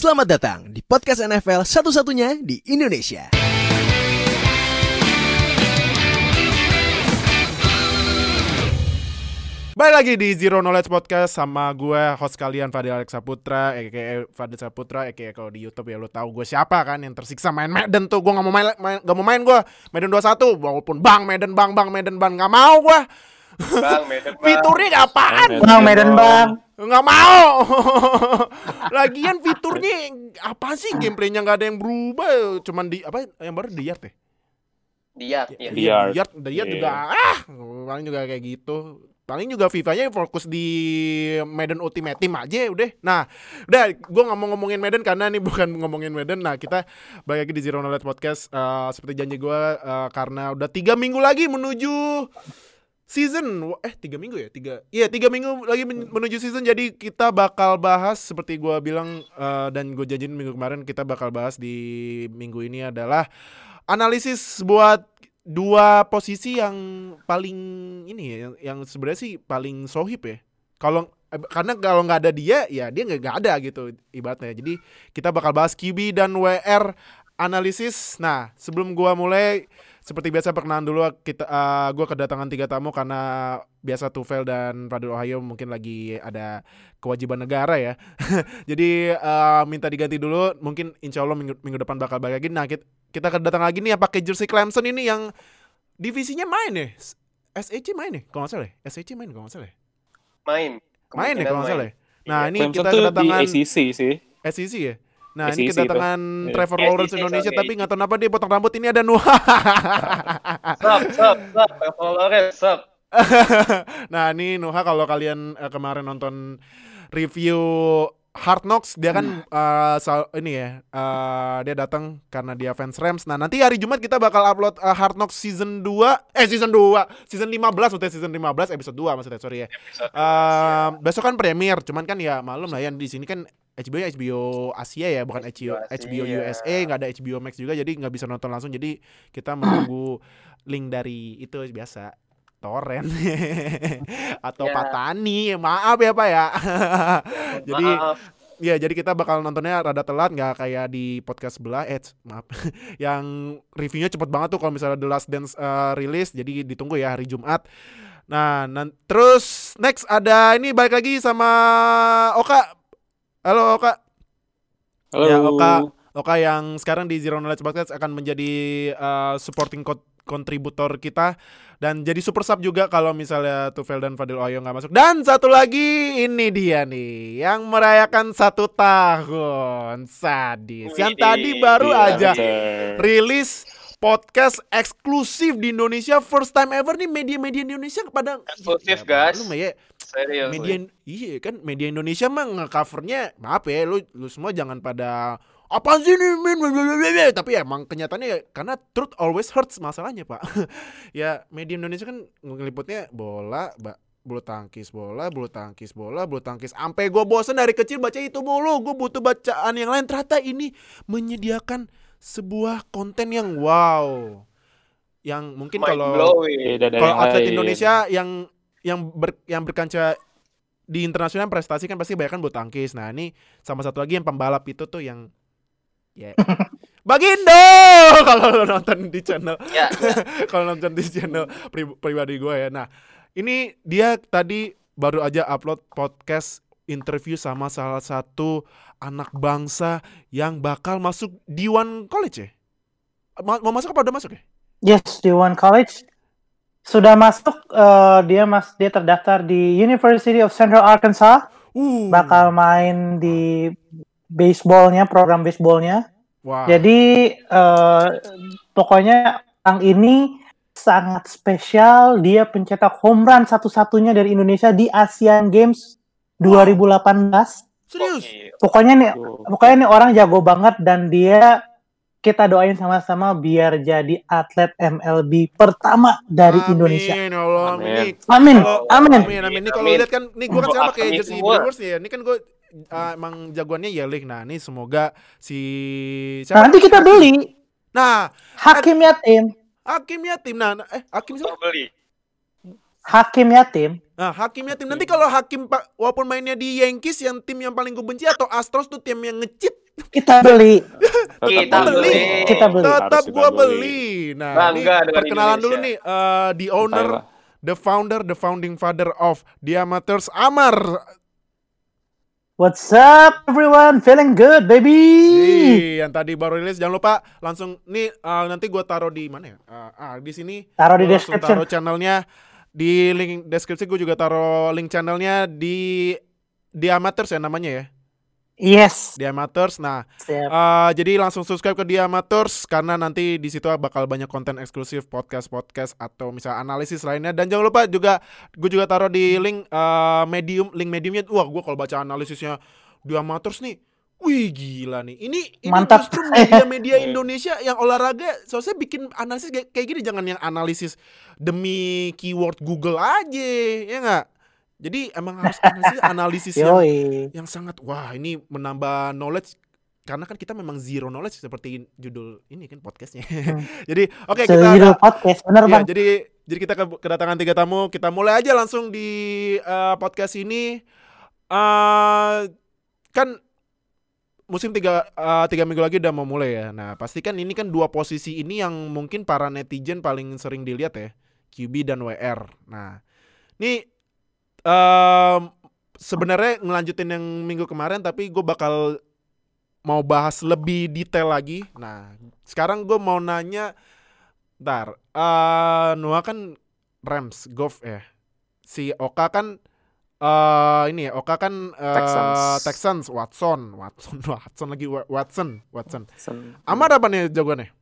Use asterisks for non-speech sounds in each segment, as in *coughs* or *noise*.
Selamat datang di podcast NFL satu-satunya di Indonesia. Balik lagi di Zero Knowledge Podcast sama gue host kalian Fadil Alexa Putra aka Fadil Saputra aka kalau di YouTube ya lo tahu gue siapa kan yang tersiksa main Madden tuh gue nggak mau main, main gak mau main gue Madden 21 walaupun bang Madden bang bang Madden bang nggak mau gue Bang, Medan *laughs* bang. fiturnya apaan Bang Medan Bang. Nggak mau *laughs* lagian fiturnya apa sih gameplaynya nggak ada yang berubah cuman di apa yang baru di yard ya Dia, ya. Yard. Yard, the Yard Iya. juga ah, paling juga kayak gitu. Paling juga FIFA-nya fokus di Madden Ultimate Team aja udah. Nah, udah gue nggak mau ngomongin Madden karena ini *laughs* bukan ngomongin Madden. Nah, kita balik lagi di Zero Knowledge Podcast eh, seperti janji gue eh, karena udah tiga minggu lagi menuju season eh tiga minggu ya? Tiga iya tiga minggu lagi men- menuju season. Jadi kita bakal bahas seperti gua bilang eh, dan gue janjiin minggu kemarin kita bakal bahas di minggu ini adalah analisis buat dua posisi yang paling ini ya yang, yang sebenarnya sih paling sohib ya. Kalau eh, karena kalau nggak ada dia ya dia nggak ada gitu ibaratnya. Jadi kita bakal bahas QB dan WR analisis. Nah sebelum gua mulai seperti biasa perkenalan dulu. Kita eh, gua kedatangan tiga tamu karena biasa Tufel dan Fadil Ohio mungkin lagi ada kewajiban negara ya. *laughs* Jadi eh, minta diganti dulu. Mungkin insya Allah minggu, minggu depan bakal balik lagi. Nah kita, kita kedatangan lagi nih yang pakai jersey Clemson ini yang divisinya main ya SEC main nih kalau nggak salah ya? SEC main kalau nggak salah ya? Main. main ya Kemungkinan kalau nggak salah ya? Nah ini Clemson kita tuh di kedatangan ACC sih. SEC ya Nah ini SEC kedatangan itu. Iya. Trevor SEC, Lawrence Indonesia tapi nggak tahu kenapa dia potong rambut ini ada Nuha. Sup, sup, sup. Trevor Lawrence, sup. *laughs* nah ini Nuha kalau kalian eh, kemarin nonton review Hard Knocks dia kan eh, sal- ini ya eh, dia datang karena dia fans Rams. Nah nanti hari Jumat kita bakal upload eh, Hard Knocks season 2 eh season 2 season 15 maksudnya season 15 episode 2 maksudnya sorry ya. Eh, besok kan premier, cuman kan ya malum lah ya di sini kan HBO ya HBO Asia ya, bukan HBO Asia. HBO USA, nggak ada HBO Max juga, jadi nggak bisa nonton langsung. Jadi kita menunggu link dari itu biasa torrent *laughs* atau Ya. Patani, maaf ya pak ya. *laughs* jadi Maaf. ya jadi kita bakal nontonnya rada telat, nggak kayak di podcast sebelah. Eh maaf, *laughs* yang reviewnya cepet banget tuh kalau misalnya The Last Dance eh, rilis, jadi ditunggu ya hari Jumat. Nah, nan- terus next ada ini balik lagi sama Oka. Halo Oka. Halo. Ya, Oka. Oka yang sekarang di Zero Knowledge Podcast akan menjadi uh, supporting co- kontributor kita dan jadi super sub juga kalau misalnya Tufel dan Fadil Oyo nggak masuk. Dan satu lagi ini dia nih yang merayakan satu tahun sadis. Yang tadi baru aja rilis podcast eksklusif di Indonesia first time ever nih media-media Indonesia kepada Eksklusif, guys. Lu ya Serius. media iya kan media Indonesia mah nge-covernya maaf ya lu lu semua jangan pada apa sih ini blablabla." tapi ya emang kenyataannya ya, karena truth always hurts masalahnya pak *laughs* ya media Indonesia kan ngeliputnya bola ba- bulu tangkis bola bulu tangkis bola bulu tangkis sampai gue bosen dari kecil baca itu mulu gue butuh bacaan yang lain ternyata ini menyediakan sebuah konten yang wow yang mungkin Mind kalau dari kalau atlet. Indonesia yang yang ber, yang berkaca di internasional prestasi kan pasti banyak kan bulu tangkis. Nah, ini sama satu lagi yang pembalap itu tuh yang ya *laughs* Bagindo *laughs* kalau lo nonton di channel Ya, *laughs* kalau nonton di channel pri- pribadi gue ya. Nah, ini dia tadi baru aja upload podcast interview sama salah satu anak bangsa yang bakal masuk D1 College ya? Ma- Mau masuk apa udah masuk ya? Yes, di One College sudah masuk. eh, dia mas dia terdaftar di University of Central Arkansas. Uh. Bakal main di baseballnya, program baseballnya. Wah. Jadi eh, pokoknya orang ini sangat spesial. Dia pencetak home run satu-satunya dari Indonesia di Asian Games 2018. Serius? Pokoknya nih, pokoknya nih orang jago banget dan dia kita doain sama-sama biar jadi atlet MLB pertama dari Amin, Indonesia. ya Allah, Amin. Amin, kalau- amin. Amin, amin. Ini kalau lihat kan, nih gue kan sekarang pakai jersey. Brewers ya. Ini kan gue uh, emang jagoannya Yelich. Nah, ini semoga si Nah, nanti kita beli Nah, Hakim Yatim. Hakim Yatim. Nah, eh Hakim siapa? Beli. Hakim Yatim. Nah, Hakim Yatim. Nanti kalau Hakim Pak walaupun mainnya di Yankees yang tim yang paling gue benci atau Astros tuh tim yang ngecit. Kita beli. *laughs* Kita beli. Kita beli. Tetap kita beli. Nah, Bangga ini perkenalan dulu nih eh, the owner, the founder, the founding father of Diamateurs Amar. What's up everyone? Feeling good, baby. Yang tadi baru rilis jangan lupa langsung nih eh, nanti gua taruh di mana ya? Eh, ah, di sini Taruh di description. taruh channelnya di link deskripsi gue juga taruh link channelnya di di amateurs ya namanya ya Yes. di amateurs nah Siap. eh, jadi langsung subscribe ke di amateurs karena nanti di situ bakal banyak konten eksklusif podcast podcast atau misal analisis lainnya dan jangan lupa juga gue juga taruh di link eh, medium link mediumnya wah gue kalau baca analisisnya di amateurs nih Wih gila nih. Ini ini Mantap. justru media-media *laughs* Indonesia yang olahraga soalnya bikin analisis kayak gini jangan yang analisis demi keyword Google aja, ya nggak? Jadi emang harus analisis *laughs* analisis yang yang sangat wah ini menambah knowledge karena kan kita memang zero knowledge seperti judul ini kan podcastnya. Hmm. *laughs* jadi oke So, kita podcast, bener Iya, bang. jadi jadi kita ke- kedatangan tiga tamu. Kita mulai aja langsung di eh, podcast ini. eh kan musim tiga eh, tiga minggu lagi udah mau mulai ya. Nah pasti kan ini kan dua posisi ini yang mungkin para netizen paling sering dilihat ya, QB dan WR. Nah ini em, sebenarnya ngelanjutin yang minggu kemarin, tapi gue bakal mau bahas lebih detail lagi. Nah sekarang gue mau nanya Ntar, eh Noah kan Rams, Golf ya. Si Oka kan eh ini ya, Oka kan eh, Texans. Texans, Watson, Watson, *laughs* Watson lagi Wa- Watson, Watson. Sen- Amar apa nih jagoannya?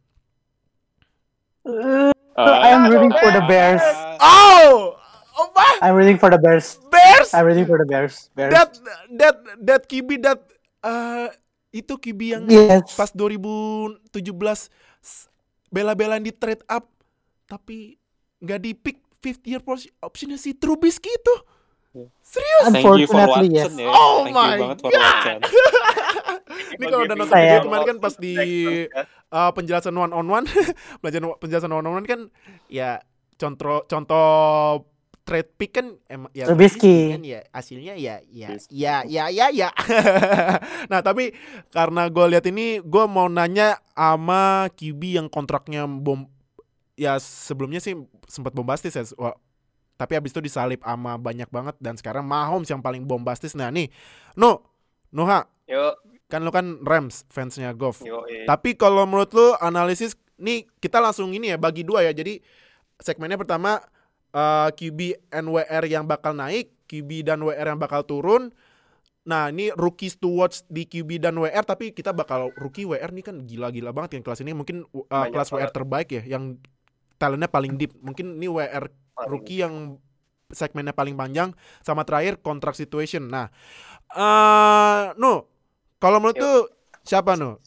Uh, Ah, I'm rooting for the Bears. Oh, apa? I'm rooting for the Bears. Bears? I'm rooting for the Bears. Bears. That that that QB that eh itu QB yang Yes. pas 2017 s- bela-belain di trade up tapi nggak di pick fifth year optionnya si Trubisky itu. Serius? Thank you for Unfortunately, Watson yes. ya. Oh Thank my you banget for God. Watson. *laughs* Ini kalau udah nonton video kemarin kan pas di uh, penjelasan one on one, *laughs* penjelasan penjelasan one on one kan ya contoh contoh trade pick kan emang ya Trubisky. kan ya hasilnya ya ya ya ya ya ya. *laughs* nah tapi karena gue lihat ini gue mau nanya sama QB yang kontraknya bom ya sebelumnya sih sempat bombastis ya. Tapi abis itu disalip sama banyak banget dan sekarang Mahomes yang paling bombastis. Nah nih, no, Noha, Yuk, kan lu kan Rams fansnya Goff. yuk. Tapi kalau menurut lu analisis nih kita langsung ini ya bagi dua ya. Jadi segmennya pertama eh, QB NWR yang bakal naik, QB dan WR yang bakal turun. Nah ini rookies to watch di QB dan WR tapi kita bakal rookie WR nih kan gila-gila banget yang kelas ini mungkin uh, Banyak kelas WR terbaik ya yang talentnya paling deep. Mungkin ini WR rookie yang segmennya paling panjang sama terakhir kontrak situation. Nah, eh no, kalau menurut tuh siapa no?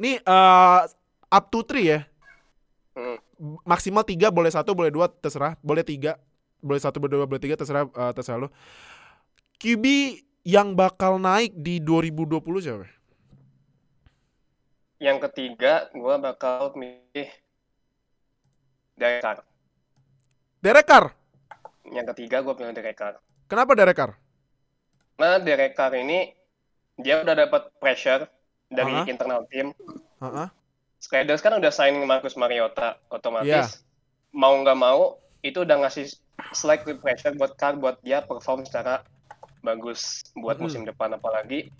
Ini eh up to three ya. Hmm. Maksimal tiga boleh satu boleh dua terserah. Boleh tiga boleh satu boleh dua boleh tiga terserah eh, terserah lo. QB yang bakal naik di 2020 siapa? Yang ketiga, gua bakal milih Derek Carr. Derek Carr. Yang ketiga, gua pilih Derek Carr. Kenapa Derek Carr? Nah, Derek Carr ini dia udah dapat pressure dari Aha. internal tim. Heeh. Raiders kan udah signing Marcus Mariota, otomatis Iya. mau nggak mau itu udah ngasih slightly pressure buat Carr buat dia perform secara bagus buat musim depan apalagi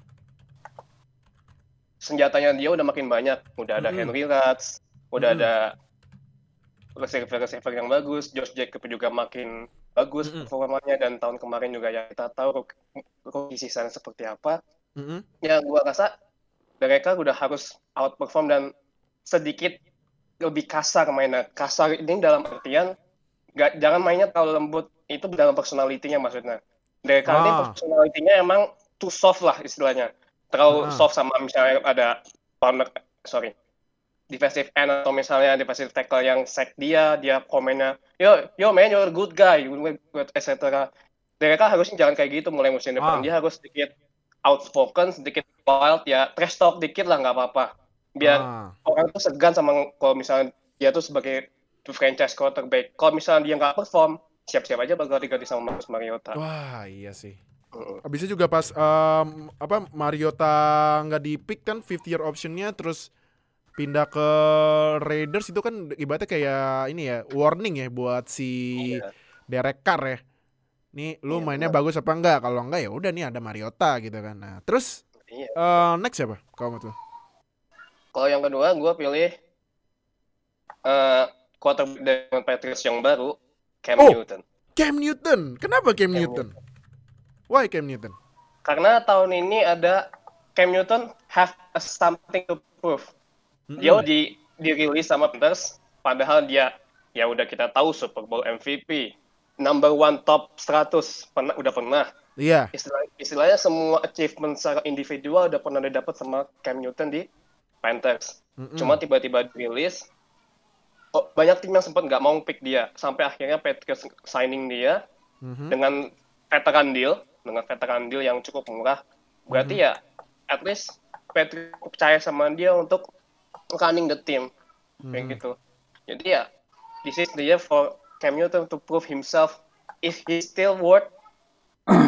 senjatanya dia udah makin banyak, udah ada Mm-mm. Henry Ruggs, udah Mm-mm. ada receiver-receiver yang bagus, Josh Jacob juga makin bagus Mm-mm. performanya dan tahun kemarin juga ya kita tahu rookie- rookie season seperti apa Mm-mm. ya gua rasa mereka udah harus outperform dan sedikit lebih kasar mainnya kasar ini dalam artian nggak jangan mainnya terlalu lembut itu dalam personalitinya maksudnya mereka ini Ah. personalitinya emang too soft lah istilahnya terlalu Ah. soft sama misalnya ada corner sorry defensive end atau misalnya defensive tackle yang sack dia dia komennya yo yo man you're a good guy etc mereka harusnya jangan kayak gitu mulai musim Ah. depan dia harus sedikit outspoken sedikit wild ya trash talk dikit lah nggak apa-apa biar Ah. orang tuh segan sama kalau misalnya dia tuh sebagai franchise quarterback kalau misalnya dia nggak perform siap-siap aja bakal diganti sama Marcus Mariota Wah, iya sih. Itu juga pas em, apa Mariota nggak di pick kan fifth year optionnya terus pindah ke Raiders itu kan ibaratnya kayak ini ya warning ya buat si Iya. Derek Carr ya. Nih lu Iya, mainnya benar. bagus apa enggak? Kalau enggak ya udah nih ada Mariota gitu kan. Nah, terus Iya. eh, next siapa? Kalau menurut lu? Kalau yang kedua gue pilih eh quarterback dari Patriots yang baru, Cam Oh. Newton. Cam Newton. Kenapa Cam, Cam Newton? Why Cam Newton? Karena tahun ini ada Cam Newton have a something to prove. Dia di dirilis sama Panthers, padahal dia ya udah kita tahu Super Bowl MVP, number one top 100 pernah udah pernah. Iya. Istilah, istilahnya semua achievement secara individual udah pernah didapat sama Cam Newton di Panthers. Mm-mm. Cuma tiba-tiba dirilis, oh, banyak tim yang sempat nggak mau pick dia, sampai akhirnya Patriots signing dia Mhm. dengan veteran deal, dengan veteran deal yang cukup murah. Berarti ya, at least Patriots percaya sama dia untuk running the team, kayak Mhm. gitu. Jadi ya, this is the year for Cam Newton to prove himself if he still worth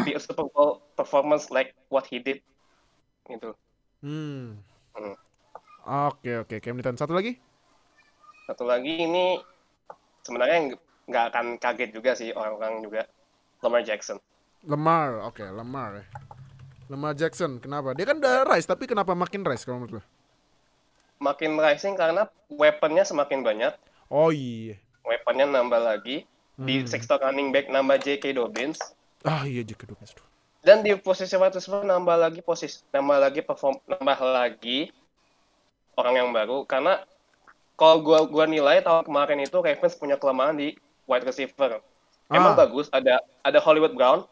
be a Super Bowl performance like what he did, gitu. Hmm. Hmm. Oke oke Cam Newton. Satu lagi? Satu lagi ini sebenarnya nggak- akan kaget juga sih orang-orang juga Lamar Jackson. Lemar. Oke, Lemar ya. Lemar Jackson. Kenapa? Dia kan udah rise, tapi kenapa makin rise kalau menurut lu? Makin rising karena weaponnya semakin banyak, Oh iya. weaponnya nambah lagi. Di Hmm. sektor running back nambah J.K. Dobbins Ah iya juga dong. Aduh. dan di posisi wide receiver nambah lagi posisi nambah lagi perform nambah lagi orang yang baru karena kalau gua gua nilai tahun kemarin itu Ravens punya kelemahan di wide receiver. Emang Ah. bagus ada ada Hollywood Brown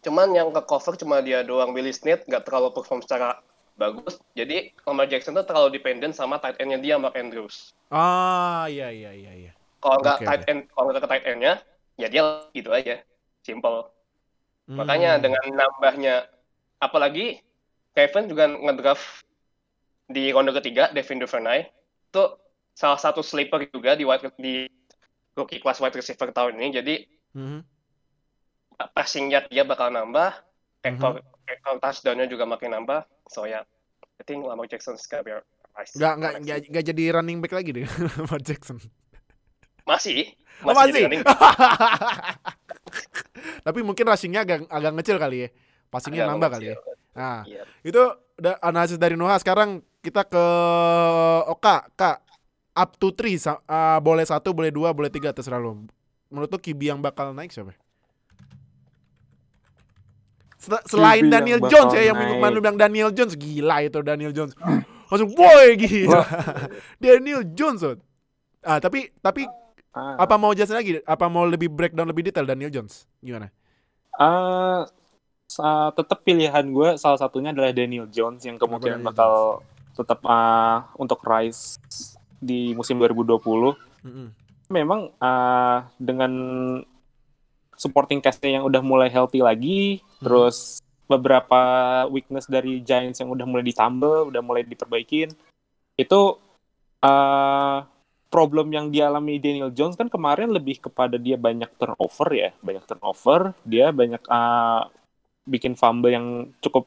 cuman yang ke cover cuma dia doang Willie Snead nggak terlalu perform secara bagus jadi Lamar Jackson tuh terlalu dependent sama tight endnya dia Mark Andrews Ah iya iya iya iya. kalau nggak Oke, tight end kalau nggak ke tight endnya ya dia gitu aja simple makanya Hmm. dengan nambahnya apalagi Kevin juga ngedraft di ronde ketiga Devin Duvernay itu salah satu sleeper juga di wide di rookie class wide receiver tahun ini jadi Mhm. passing yard dia bakal nambah Mhm. rekor rekor touchdown-nya juga makin nambah so ya I think Lamar Jackson gonna be. Nggak, nggak, nggak, nggak jadi running back lagi deh *laughs* Lamar Jackson. masih Oh, masih, masih? jadi running *laughs* Tapi mungkin rushingnya agak agak ngecil kali ya. Passingnya agak nambah kali ya. Nah, Iya. itu udah analisis dari Noah. Sekarang kita ke Oka, Kak. Up to three, ah, boleh satu, boleh dua, boleh tiga, terserah lu. Menurut lu Kibi yang bakal naik siapa? Sel- Selain Daniel Jones ya, yang minggu kemarin lu bilang Daniel Jones, gila itu Daniel Jones. Langsung boy gila. *laughs* Daniel Jones. Ah, tapi tapi Ah, apa mau jelasin lagi? Apa mau lebih breakdown lebih detail Daniel Jones? Gimana? ah, sa- tetap pilihan gue salah satunya adalah Daniel Jones yang kemungkinan Daniel bakal tetap ah, untuk rise di musim 2020. Mm-mm. Memang ah, dengan supporting cast-nya yang udah mulai healthy lagi, Hmm. terus beberapa weakness dari Giants yang udah mulai ditambah, udah mulai diperbaikin, itu ah, problem yang dialami Daniel Jones kan kemarin lebih kepada dia banyak turnover ya, banyak turnover, dia banyak ah, bikin fumble yang cukup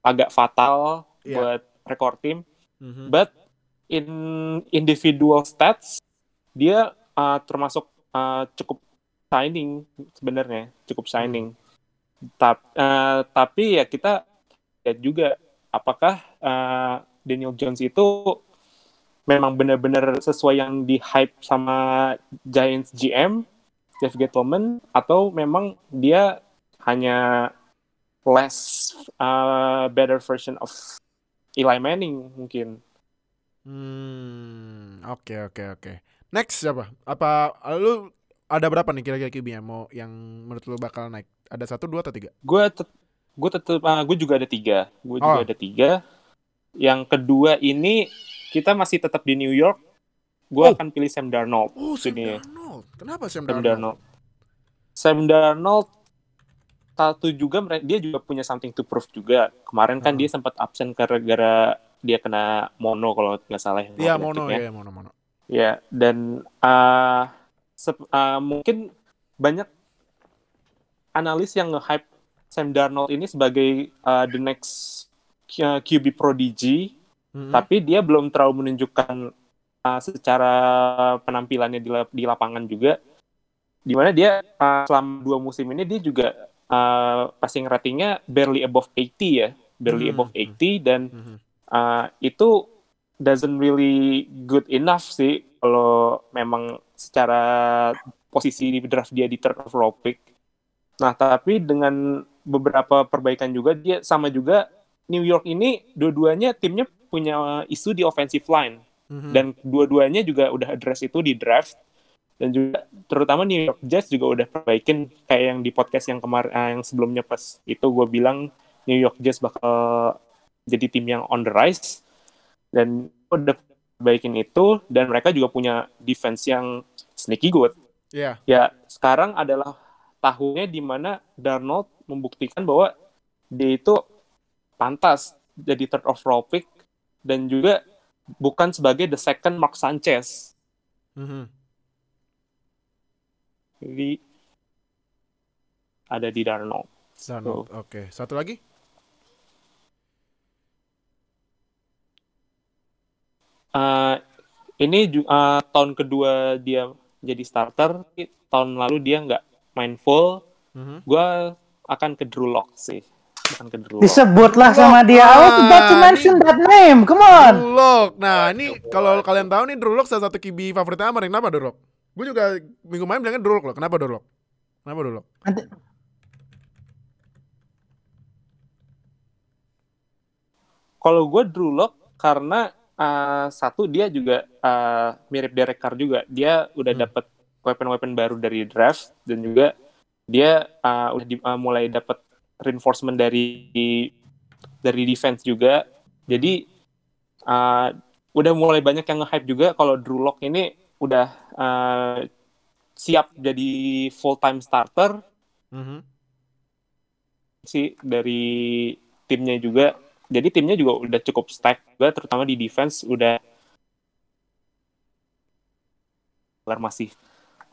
agak fatal Iya. buat rekor tim. Mhm. But in individual stats dia uh, termasuk uh, cukup shining sebenarnya, cukup shining. Tap- uh, tapi ya kita lihat juga apakah uh, Daniel Jones itu memang benar-benar sesuai yang di hype sama Giants GM Jeff Gettleman atau memang dia hanya less uh, better version of Eli Manning mungkin. Hmm, oke oke oke. Next siapa? Apa lu ada berapa nih kira-kira QB yang mau yang menurut lu bakal naik? Ada satu, dua atau tiga? gue tet gue tetep gue juga ada tiga gue juga Oh. ada tiga yang kedua ini kita masih tetap di New York gue Oh. akan pilih Sam Darnold Oh, Sam Ini. Darnold. Kenapa Sam Sam Darnold? Darnold Sam Darnold satu juga dia juga punya something to prove juga kemarin kan Hmm. dia sempat absen gara-gara dia kena mono kalau nggak salah ya, Iya, nama mono ya, mono mono. Ya, dan uh, uh, mungkin banyak analis yang nge-hype Sam Darnold ini sebagai uh, the next uh, QB prodigy, Mhm. tapi dia belum terlalu menunjukkan uh, secara penampilannya di, lap- di lapangan juga. Di mana dia uh, selama dua musim ini dia juga uh, passing ratingnya barely above 80 ya, barely Hmm. above 80 dan Mhm. uh, itu doesn't really good enough sih kalau memang secara posisi di draft dia di third overall pick. Nah, tapi dengan beberapa perbaikan juga dia sama juga New York ini dua-duanya timnya punya isu di offensive line Mhm. dan dua-duanya juga udah address itu di draft dan juga terutama New York Jets juga udah perbaikin kayak yang di podcast yang kemarin ah, yang sebelumnya pas itu gue bilang New York Jets bakal jadi tim yang on the rise dan udah perbaikin itu dan mereka juga punya defense yang sneaky good Iya. ya sekarang adalah tahunnya di mana Darnold membuktikan bahwa dia itu pantas jadi third overall pick dan juga bukan sebagai the second Mark Sanchez. Mhm. Jadi ada di Darnold. Darnold. Oke, satu lagi? Eh, ini eh, tahun kedua dia jadi starter. Tahun lalu dia nggak main full. Mhm. Gua akan ke Drew Lock sih. Akan ke Drew Lock. Disebutlah sama dia. I was about to mention ini- that name. Come on. Drew Lock. Nah, ini kalau kalian tahu nih Drew Lock salah satu QB favoritnya Amar. Kenapa Drew Lock? Gue juga minggu main bilangnya Drew Lock loh. Kenapa Drew Lock? Kenapa Drew Lock? Nanti- Kalau gue Drew Lock karena uh, satu dia juga uh, mirip Derek Carr juga. Dia udah Hmm. dapat weapon-weapon baru dari draft dan juga dia uh, udah di- uh, mulai dapat reinforcement dari dari defense juga. Jadi uh, udah mulai banyak yang nge-hype juga kalau Drew Lock ini udah uh, siap jadi full time starter Mhm. sih dari timnya juga. Jadi timnya juga udah cukup stack juga, terutama di defense udah masih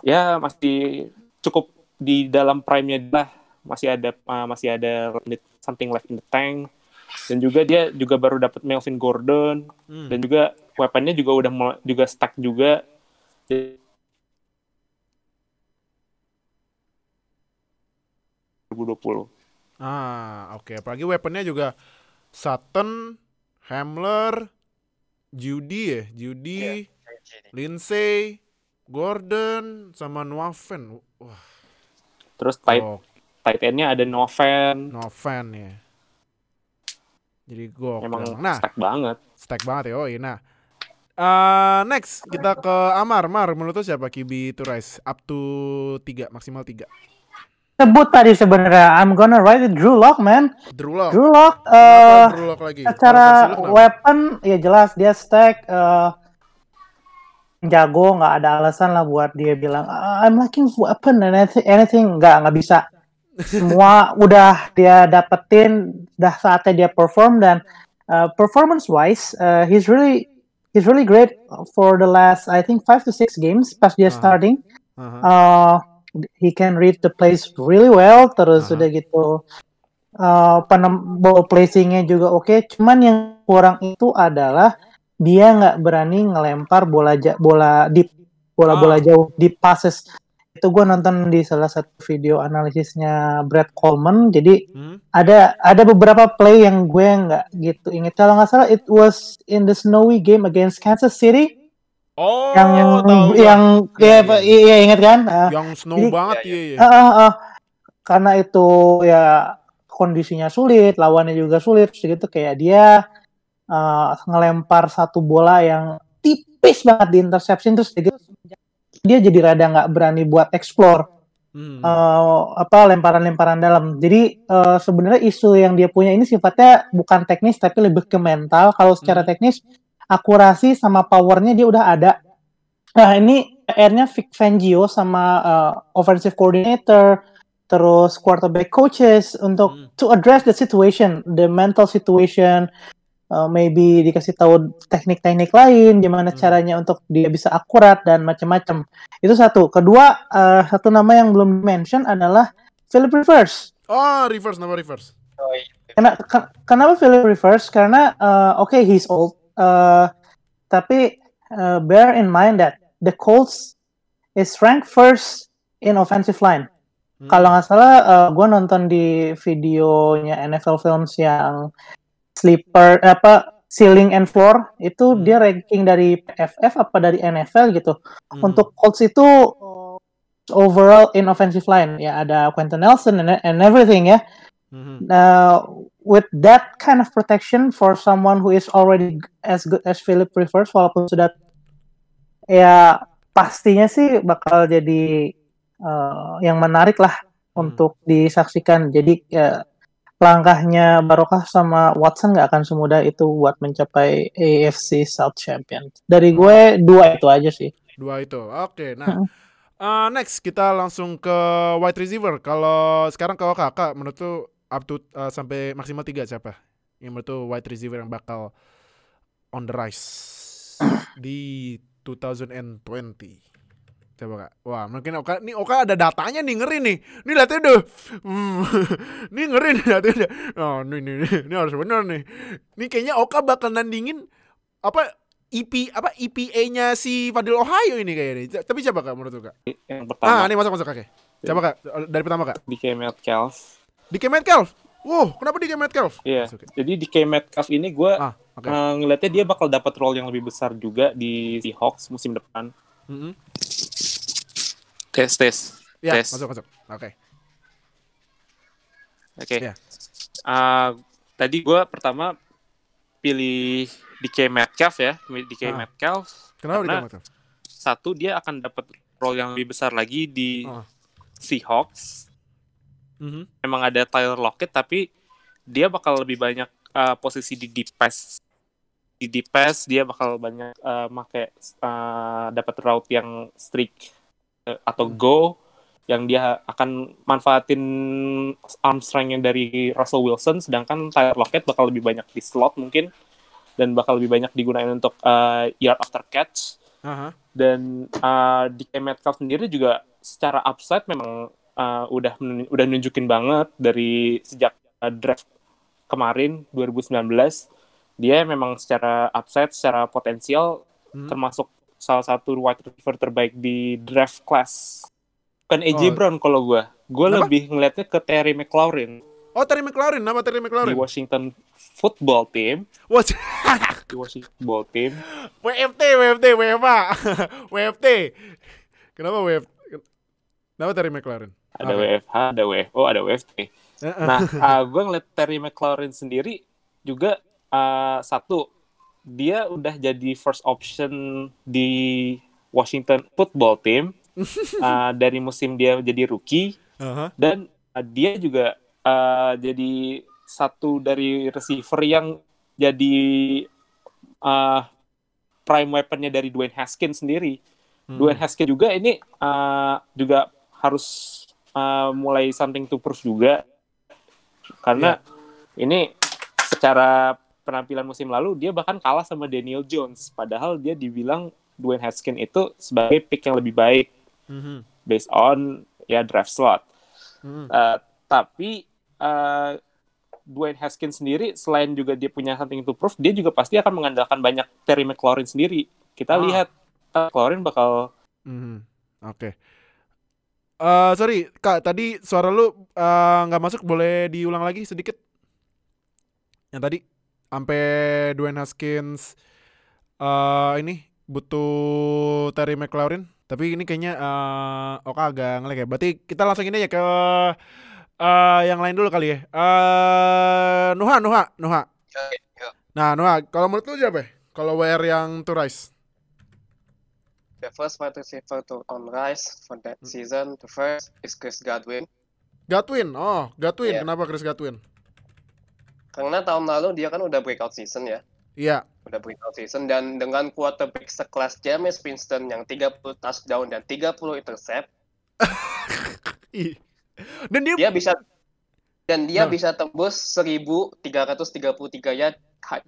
ya masih cukup di dalam prime-nya lah masih ada uh, masih ada something left in the tank dan juga dia juga baru dapat Melvin Gordon Hmm. dan juga weaponnya juga udah juga stack juga Jadi, 2020 Ah, oke. Apalagi weaponnya juga Sutton, Hamler, Judy ya, Judy, Lindsay, Gordon, sama Noaven. Wah, terus tight oh, tight end-nya ada Novan Novan ya. Jadi gokil. emang Nah, stack banget stack banget ya. Oh, iya. Nah, eh, next kita ke Amar. Mar, menurut lu siapa QB to rise up to 3 maksimal 3? Sebut tadi sebenarnya. I'm gonna write it Drew Lock, man. Drew Lock. Drew Lock. Eh Drew Lock lagi? secara weapon ya jelas dia stack eh jago nggak ada alasan lah buat dia bilang "Ah, I'm lacking weapon and anything, anything nggak nggak bisa semua *laughs* udah dia dapetin udah saatnya dia perform dan performance wise he's really he's really great for the last I think five to six games pas dia Aha. starting Aha. uh, he can read the plays really well terus Aha. udah gitu uh, penem ball placingnya juga oke cuman yang kurang itu adalah dia nggak berani ngelempar bola ja- bola deep bola-bola Ah. jauh deep passes itu gue nonton di salah satu video analisisnya Brad Coleman jadi Hmm? ada ada beberapa play yang gue nggak gitu inget kalau nggak salah it was in the snowy game against Kansas City Oh, yang tahu yang Iya, ya, iya. iya, inget kan Ah, yang snow Jadi- banget Iya, iya, iya. Ah, ah, ah. karena itu ya kondisinya sulit, lawannya juga sulit, terus gitu kayak dia uh, ngelempar satu bola yang tipis banget di interception terus dia, dia jadi rada nggak berani buat explore Hmm. uh, apa lemparan-lemparan dalam. Jadi uh, sebenarnya isu yang dia punya ini sifatnya bukan teknis tapi lebih ke mental. Kalau secara Hmm. teknis akurasi sama powernya dia udah ada. Nah ini PR-nya Vic Fangio sama uh, offensive coordinator, terus quarterback coaches untuk Hmm. to address the situation, the mental situation, uh, maybe dikasih tahu teknik-teknik lain, gimana Hmm. caranya untuk dia bisa akurat dan macam-macam. Itu satu. Kedua, uh, satu nama yang belum mention adalah Philip Rivers. Oh, reverse nama reverse. Oh, iya. Kena- ke- kenapa Philip Rivers? Karena uh, oke he's old, uh, tapi uh, bear in mind that the Colts is ranked first in offensive line. Hmm. Kalau nggak salah, uh, gue nonton di videonya NFL Films yang sleeper apa ceiling and floor itu Hmm. dia ranking dari PFF apa dari NFL gitu. Hmm. Untuk Colts itu overall in offensive line ya ada Quentin Nelson and, and everything ya. Mhm. Now, with that kind of protection for someone who is already as good as Philip Rivers, walaupun sudah ya pastinya sih bakal jadi uh, yang menarik lah Hmm. untuk disaksikan. Jadi ya, langkahnya Barokah sama Watson nggak akan semudah itu buat mencapai AFC South Champion. Dari gue dua itu aja sih. Dua itu. Oke, nah. Mm-mm. uh, next kita langsung ke wide receiver. Kalau sekarang kalau kakak menurut tuh up to uh, sampai maksimal tiga siapa? Yang menurut tuh wide receiver yang bakal on the rise *coughs* di 2020. Coba kak. Wah mungkin Oka, nih Oka ada datanya nih ngeri nih. Nih lihatnya udah, hmm, *laughs* nih ngeri nih datanya. Oh nih nih, nih, ini harus bener nih. Nih kayaknya Oka bakal nandingin apa EP apa EPA-nya si Fadil Ohio ini kayaknya. Tapi siapa kak menurut lu, kak? Yang Ah, pertama ini masuk masuk kakek. Siapa kak? Dari pertama kak. DK Metcalf. DK Metcalf. Wow, kenapa DK Metcalf? Iya. Masuk, Kak. Jadi DK Metcalf ini gue Ah, oke. ngelihatnya dia bakal dapat role yang lebih besar juga di Seahawks musim depan. Mhm. Tes tes. Ya, Tes. masuk masuk. Oke. Oke. Iya. Ah, tadi gue pertama pilih DK Metcalf ya, DK Ah. Metcalf. Kenapa DK Metcalf? Satu dia akan dapat role yang lebih besar lagi di Ah. Seahawks. Mhm. Emang ada Tyler Lockett tapi dia bakal lebih banyak uh, posisi di deep pass. Di deep pass dia bakal banyak uh, make uh, dapat route yang streak uh, atau Hmm. go yang dia akan manfaatin arm strength yang dari Russell Wilson sedangkan Tyler Lockett bakal lebih banyak di slot mungkin dan bakal lebih banyak digunakan untuk uh, yard after catch Aha. dan uh, DK Metcalf sendiri juga secara upside memang uh, udah udah nunjukin banget dari sejak uh, draft kemarin 2019 dia memang secara upside secara potensial Hmm. termasuk salah satu wide receiver terbaik di draft class bukan AJ Oh. Brown kalau gua gua Kenapa? lebih ngeliatnya ke Terry McLaurin Oh, Terry McLaurin, nama Terry di McLaurin. Washington Football Team Wah, di Washington Football Team WFT, WFT, WFA. WFT. Kenapa WFT? Kenapa Terry McLaurin? Ada Oke. WFH ada WFO ada WFT Nah, *laughs* uh, gue ngeliat Terry McLaurin sendiri juga uh, satu dia udah jadi first option di Washington Football Team uh, *laughs* dari musim dia jadi rookie Aha. dan uh, dia juga uh, jadi satu dari receiver yang jadi uh, prime weaponnya dari Dwayne Haskins sendiri. Hmm. Dwayne Haskins juga ini uh, juga harus uh, mulai something to prove juga karena ini secara penampilan musim lalu dia bahkan kalah sama Daniel Jones padahal dia dibilang Dwayne Haskins itu sebagai pick yang lebih baik Mhm. based on ya draft slot. Mhm. Uh, tapi uh, Dwayne Haskins sendiri selain juga dia punya something to prove, dia juga pasti akan mengandalkan banyak Terry McLaurin sendiri. Kita Ah. lihat McLaurin bakal Mhm. Oke. Eh, sorry, Kak, tadi suara lu eh, nggak masuk, boleh diulang lagi sedikit? Yang tadi sampai Dwayne Haskins eh ini butuh Terry McLaurin, tapi ini kayaknya eh Oka agak ngelag ya. Berarti kita langsung ini ya ke eh yang lain dulu kali ya. Eh Nuha, Nuha, Nuha. Nah, Nuha, kalau menurut lu siapa? ya? Kalau WR yang to rise? The first wide receiver to on rise for that season, the first is Chris Godwin. Gatwin. Oh, Gatwin. Iya. Kenapa Chris Gatwin? Karena tahun lalu dia kan udah breakout season ya. Iya. Udah breakout season dan dengan quarterback sekelas James Winston yang 30 touchdown dan 30 intercept. *laughs* Dan dia, dia bisa dan dia Nah. bisa tembus 1333 yard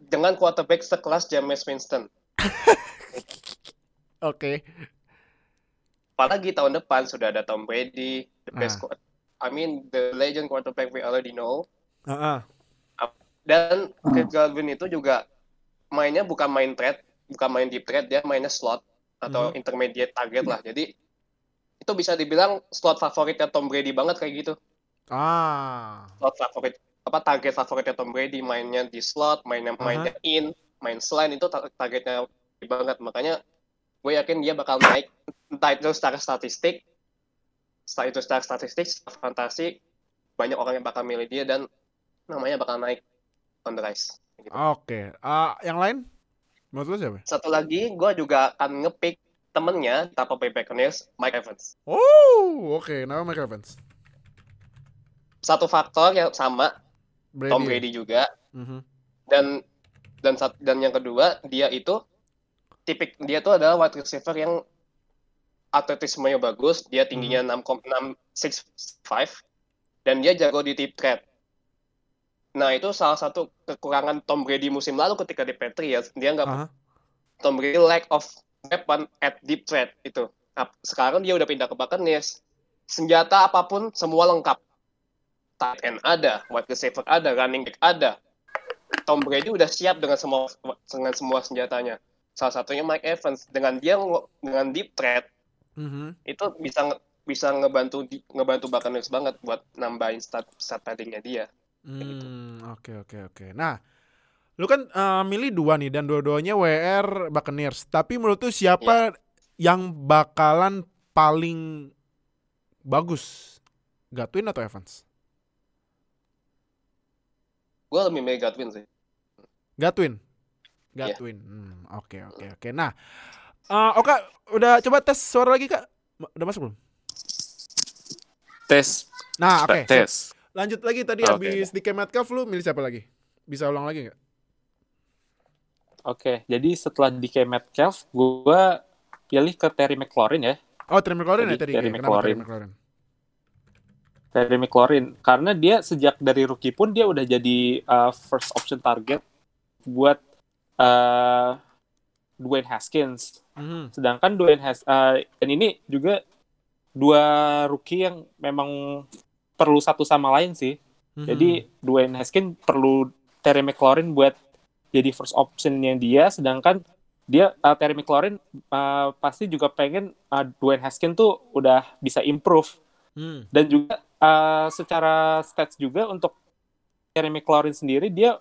dengan quarterback sekelas James Winston. *laughs* oke. Apalagi tahun depan sudah ada Tom Brady, the best Ah. I mean the legend quarterback we already know. Heeh. Dan Hmm. Chris Godwin itu juga mainnya bukan main trade, bukan main deep trade, dia mainnya slot atau Mhm. intermediate target lah. Jadi itu bisa dibilang slot favoritnya Tom Brady banget kayak gitu. Ah. Slot favorit apa target favoritnya Tom Brady mainnya di slot, mainnya mainnya in, main selain itu tar- targetnya banget. Makanya gue yakin dia bakal naik entah itu secara statistik, setelah itu secara statistik, secara fantasi, banyak orang yang bakal milih dia dan namanya bakal naik on the rise. Gitu. Oke. Ah, yang lain? Lu siapa? Satu lagi, gue juga akan ngepick temennya Bay Buccaneers, Mike Evans. Oh, oke. Nama Mike Evans. Satu faktor yang sama, Brady. Tom Brady juga, Mhm. dan dan sat- dan yang kedua dia itu tipik dia tuh adalah wide receiver yang atletismenya bagus, dia tingginya 6,665 dan dia jago di deep threat. Nah, itu salah satu kekurangan Tom Brady musim lalu ketika di Patriots, dia nggak Aha. Tom Brady lack of weapon at deep threat itu. Nah, sekarang dia udah pindah ke Buccaneers. Senjata apa pun semua lengkap. Tight end ada, wide receiver ada, running back ada. Tom Brady udah siap dengan semua dengan semua senjatanya. Salah satunya Mike Evans dengan dia dengan deep threat Mhm. itu bisa bisa ngebantu ngebantu Buccaneers banget buat nambahin stat stat paddingnya dia. Hmm, oke oke oke. Nah, lu kan eh, milih dua nih dan dua-duanya WR Buccaneers. Tapi menurut lu siapa yang bakalan paling bagus? Gatwin atau Evans? Gue lebih milih Godwin sih. Gatwin. Iya. Gatwin. Hmm, oke oke oke. Nah, eh Oka udah coba tes suara lagi Kak? Udah masuk belum? Tes, Nah, oke. sip. tes. Lanjut lagi tadi Oke. habis di Metcalf lu milih siapa lagi? Bisa ulang lagi nggak? Oke, jadi setelah DK Metcalf, gue pilih ke Terry McLaurin ya. Oh, Terry McLaurin ya Tadi tadi. Terry Kenapa Terry McLaurin. McLaurin? Terry McLaurin karena dia sejak dari rookie pun dia udah jadi uh, first option target buat uh, Dwayne Haskins. Mhm. Sedangkan Dwayne Has uh, dan ini juga dua rookie yang memang perlu satu sama lain sih. Mhm. Jadi Dwayne Haskins perlu Terry McLaurin buat jadi first optionnya dia, sedangkan dia uh, Terry McLaurin uh, pasti juga pengen uh, Dwayne Haskins tuh udah bisa improve Hmm. dan juga uh, secara stats juga untuk Terry McLaurin sendiri dia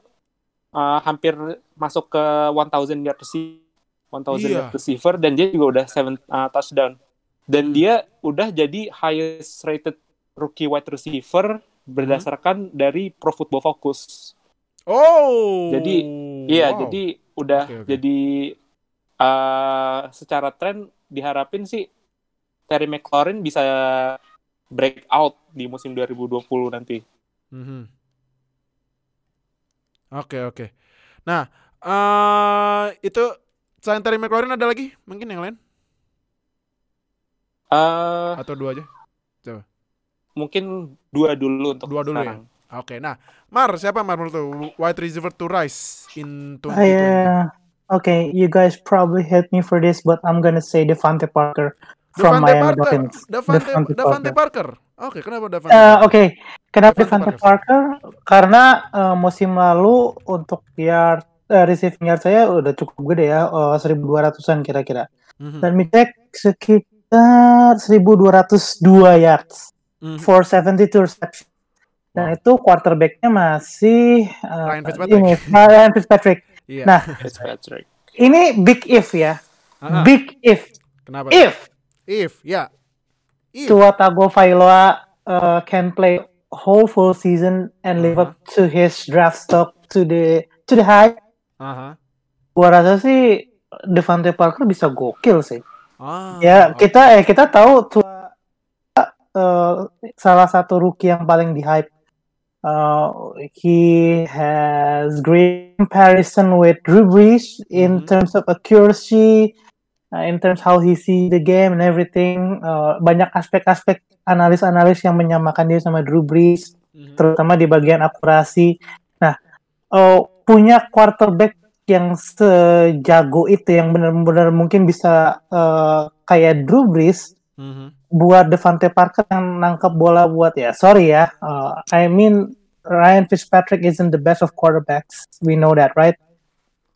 uh, hampir masuk ke 1000 yard receiver, 1000 Iya. yard receiver dan dia juga udah 7 uh, touchdown. Dan dia udah jadi highest rated rookie wide receiver berdasarkan dari Pro Football Focus. Oh. Jadi, Iya, wow. jadi udah Oke, oke. jadi uh, secara tren diharapin sih Terry McLaurin bisa break out di musim 2020 nanti. Mhm. Oke oke. Nah, eh itu selain Terry McLaurin ada lagi? Mungkin yang lain Eh atau dua aja? mungkin dua dulu untuk Dua dulu ya? sekarang. Oke. Nah, Mar siapa Mar menurut lu wide receiver to rise in 2020? I, uh, okay, you guys probably hate me for this, but I'm gonna say Devante Parker from Devante Miami Parker. Dolphins. Davante, Devante Davante Parker. Parker. Oke, kenapa Davante? Eh, Oke, kenapa Devante Devante Parker? Karena eh, musim lalu untuk yard eh, receiving yard saya udah cukup gede ya, eh, 1200-an kira-kira. Mhm. Dan mid sekitar 1202 yards Mhm. for 72 reception. Dan itu quarterbacknya masih eh, Ryan Fitzpatrick. ini Ryan Fitzpatrick. Iya. Nah, Fitzpatrick. ini big if ya, Ah, big if. kenapa? If If, ya. If. Tua Tagovailoa uh, can play whole full season and live up to his draft stock to the to the high, Aha. gua rasa sih Devante Parker bisa gokil sih. Ah, ya oke. kita eh kita tahu Tua uh, salah satu rookie yang paling di hype. Uh, he has great comparison with Drew Brees in Mhm. terms of accuracy, uh, in terms how he see the game and everything. Uh, banyak aspek-aspek analis-analis yang menyamakan dia sama Drew Brees, Mhm. terutama di bagian akurasi. Nah, uh, punya quarterback yang sejago itu, yang benar-benar mungkin bisa uh, kayak Drew Brees, Mhm. buat Devante Parker yang nangkep bola buat ya sorry ya uh, I mean Ryan Fitzpatrick isn't the best of quarterbacks we know that right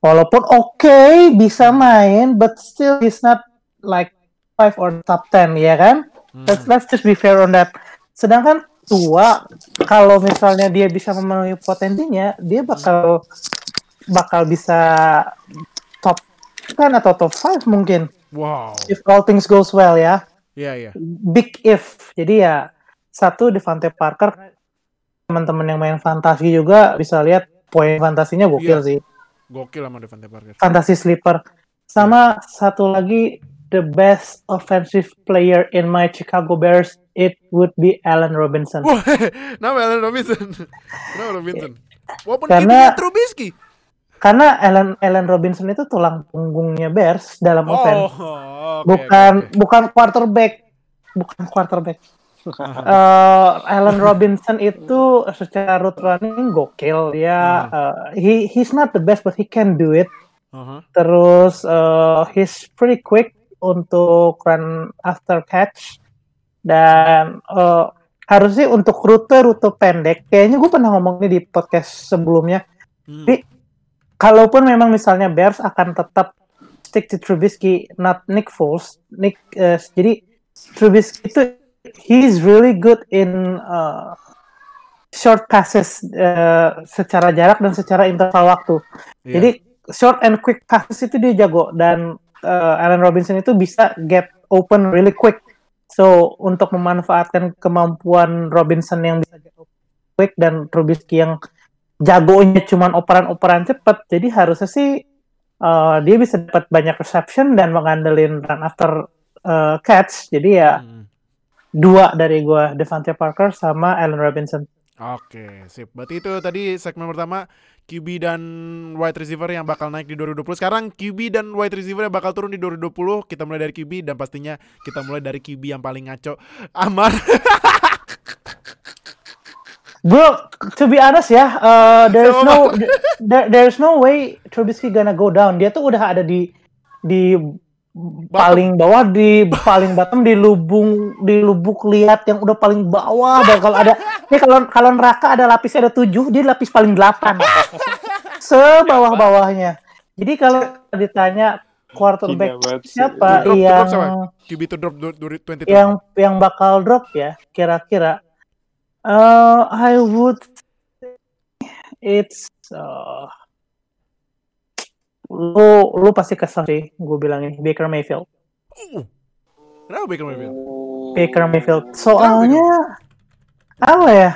walaupun oke bisa main but still he's not like five or top 10 ya kan Hmm. let's let's just be fair on that sedangkan tua kalau misalnya dia bisa memenuhi potensinya dia bakal bakal bisa top 10 atau top 5 mungkin Wow. if all things goes well ya Iya iya. big if. Jadi ya satu Devante Parker teman-teman yang main fantasi juga bisa lihat poin fantasinya gokil Iya. sih. Gokil sama Devante Parker. Fantasi sleeper. Sama satu lagi the best offensive player in my Chicago Bears it would be Allen Robinson. Wah, nama Allen Robinson. Nama Robinson. Walaupun Karena-. Trubisky. Karena Allen Allen Robinson itu tulang punggungnya Bears dalam Oh, offense. oke, bukan oke. bukan quarterback. Bukan quarterback. Eh, Allen Robinson itu secara route running gokil ya. Eh, he he's not the best but he can do it. Aha. Terus eh, he's pretty quick untuk run after catch dan eh, harusnya untuk rute-rute pendek. Kayaknya gue pernah ngomong ini di podcast sebelumnya. Hmm. Tapi kalaupun memang misalnya Bears akan tetap stick to Trubisky, not Nick Foles. Nick, eh, jadi Trubisky itu he's really good in uh, short passes eh, secara jarak dan secara interval waktu. Iya. Jadi short and quick passes itu dia jago dan eh, Allen Robinson itu bisa get open really quick. So untuk memanfaatkan kemampuan Robinson yang bisa get open quick dan Trubisky yang jagonya cuman operan-operan cepat, jadi harusnya sih eh, dia bisa dapat banyak reception dan mengandelin run after eh, catch. Jadi ya Hmm. Dua dari gua Devante Parker sama Allen Robinson. Oke, sip. Berarti itu tadi segmen pertama QB dan wide receiver yang bakal naik di 2020. Sekarang QB dan wide receiver yang bakal turun di 2020. Kita mulai dari QB dan pastinya kita mulai dari QB yang paling ngaco. Amar. *laughs* Bro, to be honest ya, uh, there's Sama. no there, there's no way Trubisky gonna go down. Dia tuh udah ada di di paling bawah di paling bottom di lubung di lubuk liat yang udah paling bawah. Dan kalau ada ini kalau kalau neraka ada lapisnya ada tujuh dia lapis paling delapan. Sebawah bawahnya jadi kalau ditanya quarterback siapa drop, drop yang siapa? QB to drop du- du- 2020. yang yang bakal drop ya kira-kira. Eh I would it's uh, lu lu pasti kesel sih gue bilang ini Baker Mayfield Uh. Kenapa Baker Mayfield? Baker Mayfield soalnya apa ya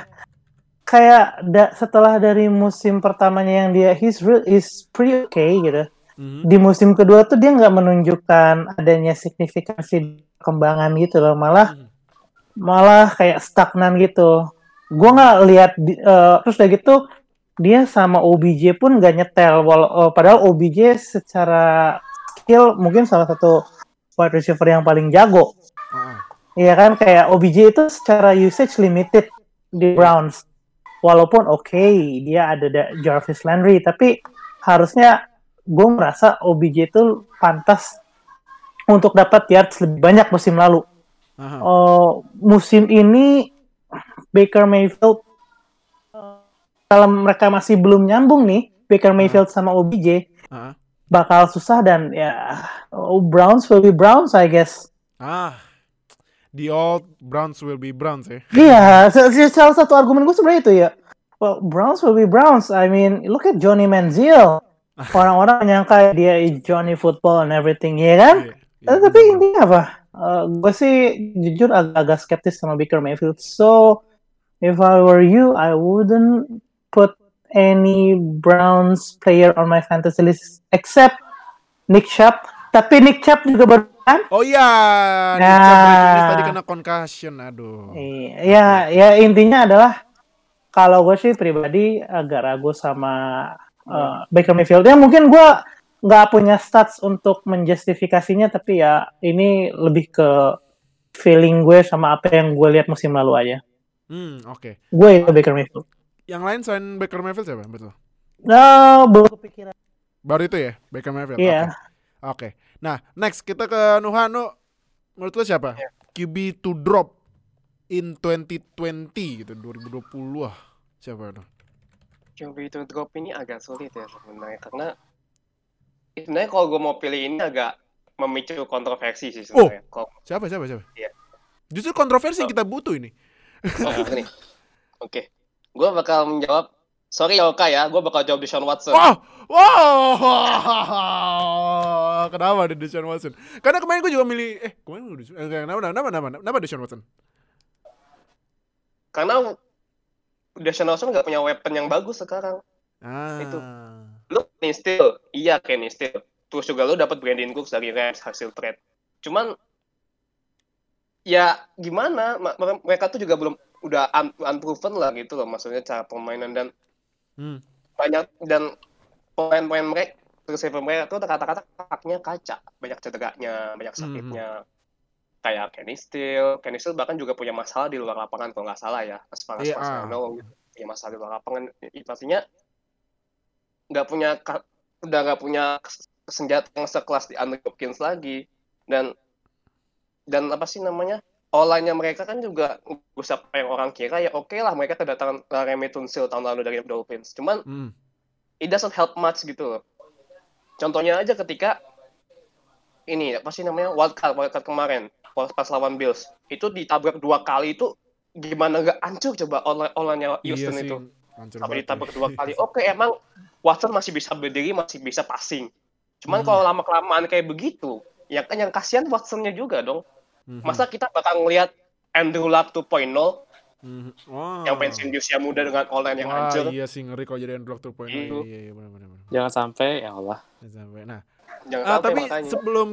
kayak da- setelah dari musim pertamanya yang dia he's real is pretty okay gitu Mhm. di musim kedua tuh dia nggak menunjukkan adanya signifikansi perkembangan gitu loh malah Hmm. malah kayak stagnan gitu gue nggak lihat eh, terus udah gitu dia sama OBJ pun nggak nyetel wal- eh, padahal OBJ secara skill mungkin salah satu wide receiver yang paling jago Ah. Iya kan kayak OBJ itu secara usage limited di Browns. Walaupun oke dia ada da- Jarvis Landry tapi harusnya gue merasa OBJ itu pantas untuk dapat yards lebih banyak musim lalu. Aha. Oh, musim ini Baker Mayfield kalau mereka masih belum nyambung nih Baker Mayfield sama OBJ Ah, ah. bakal susah dan ya oh, Browns will be Browns I guess. Ah, the old Browns will be Browns ya. Iya, sa- sa- salah satu argumen gue sebenarnya itu ya. Well, Browns will be Browns. I mean, look at Johnny Manziel. *laughs* Orang-orang menyangka dia Johnny Football and everything, ya kan? Iya, iya, Eh, tapi intinya apa? gue sih jujur agak-agak skeptis sama Baker Mayfield. So, if I were you, I wouldn't put any Browns player on my fantasy list except Nick Chubb. Tapi Nick Chubb juga baru kan? Oh iya, Nah. Nick Chubb tadi kena concussion, aduh. Iya, ya, ya intinya adalah kalau gue sih pribadi agak ragu sama uh, Baker Mayfield. Ya mungkin gue nggak punya stats untuk menjustifikasinya, tapi ya ini lebih ke feeling gue sama apa yang gue lihat musim lalu aja. Hmm, oke. Gue itu Baker Mayfield. Yang lain selain Baker Mayfield siapa? Betul. Nah, belum kepikiran. Baru itu ya, Baker Mayfield. Iya. Oke. Oke. Nah, next kita ke Nuha. Nu, menurut lu siapa? QB to drop in 2020 gitu 2020 ah. Siapa itu? QB itu drop ini agak sulit ya sebenarnya karena sebenarnya kalau gue mau pilih ini agak memicu kontroversi sih sebenarnya. Kalau Siapa siapa siapa? Iya. Justru kontroversi yang kita butuh ini. oh, ini. *laughs* Oke. Gue bakal menjawab Sorry ya Oka ya, gue bakal jawab Deshaun Watson. Wah, wah, kenapa ada Deshaun Watson? Karena kemarin gue juga milih, eh kemarin gue Deshaun, eh, kenapa, kenapa, kenapa, kenapa Deshaun Watson? Karena Deshaun Watson gak punya weapon yang bagus sekarang. Ah, Itu. Lu Kenny Steele, iya Kenny Steele. Terus juga lu dapat Brandon Cooks dari Rams hasil trade. Cuman ya gimana? Ma- ma- Mereka tuh juga belum udah un- unproven lah gitu loh maksudnya cara permainan dan Hmm. banyak dan pemain-pemain mereka receiver mereka tuh kata-kata kaknya kaca banyak cederanya banyak sakitnya kayak Kenny Steele Kenny Steele bahkan juga punya masalah di luar lapangan kalau nggak salah ya as far as Iya, far as I ah. know, gitu. punya masalah di luar lapangan pastinya nggak punya udah nggak punya senjata yang sekelas di Andrew Hopkins lagi dan dan apa sih namanya online-nya mereka kan juga usah apa yang orang kira ya oke lah mereka kedatangan Remy Tunsil tahun lalu dari Dolphins. Cuman Hmm. it doesn't help much gitu loh. Contohnya aja ketika ini apa sih namanya wildcard wildcard kemarin pas pas lawan Bills. Itu ditabrak dua kali itu gimana gak hancur coba online online Houston Iya sih, itu. hancur banget. ditabrak dua kali. *laughs* Oke emang Watson masih bisa berdiri masih bisa passing. Cuman Hmm. kalau lama kelamaan kayak begitu ya kan yang kasihan Watsonnya juga dong Mhm. masa kita bakal ngelihat Andrew Luck 2.0 Mhm. Wah. yang pensiun di usia muda dengan online yang hancur iya sih ngeri kalau jadi Android 2.0. Iya, Iya. iya, iya, benar benar. benar. Jangan sampai ya Allah. Jangan Sampai. Nah, jangan ah, sampai tapi makanya sebelum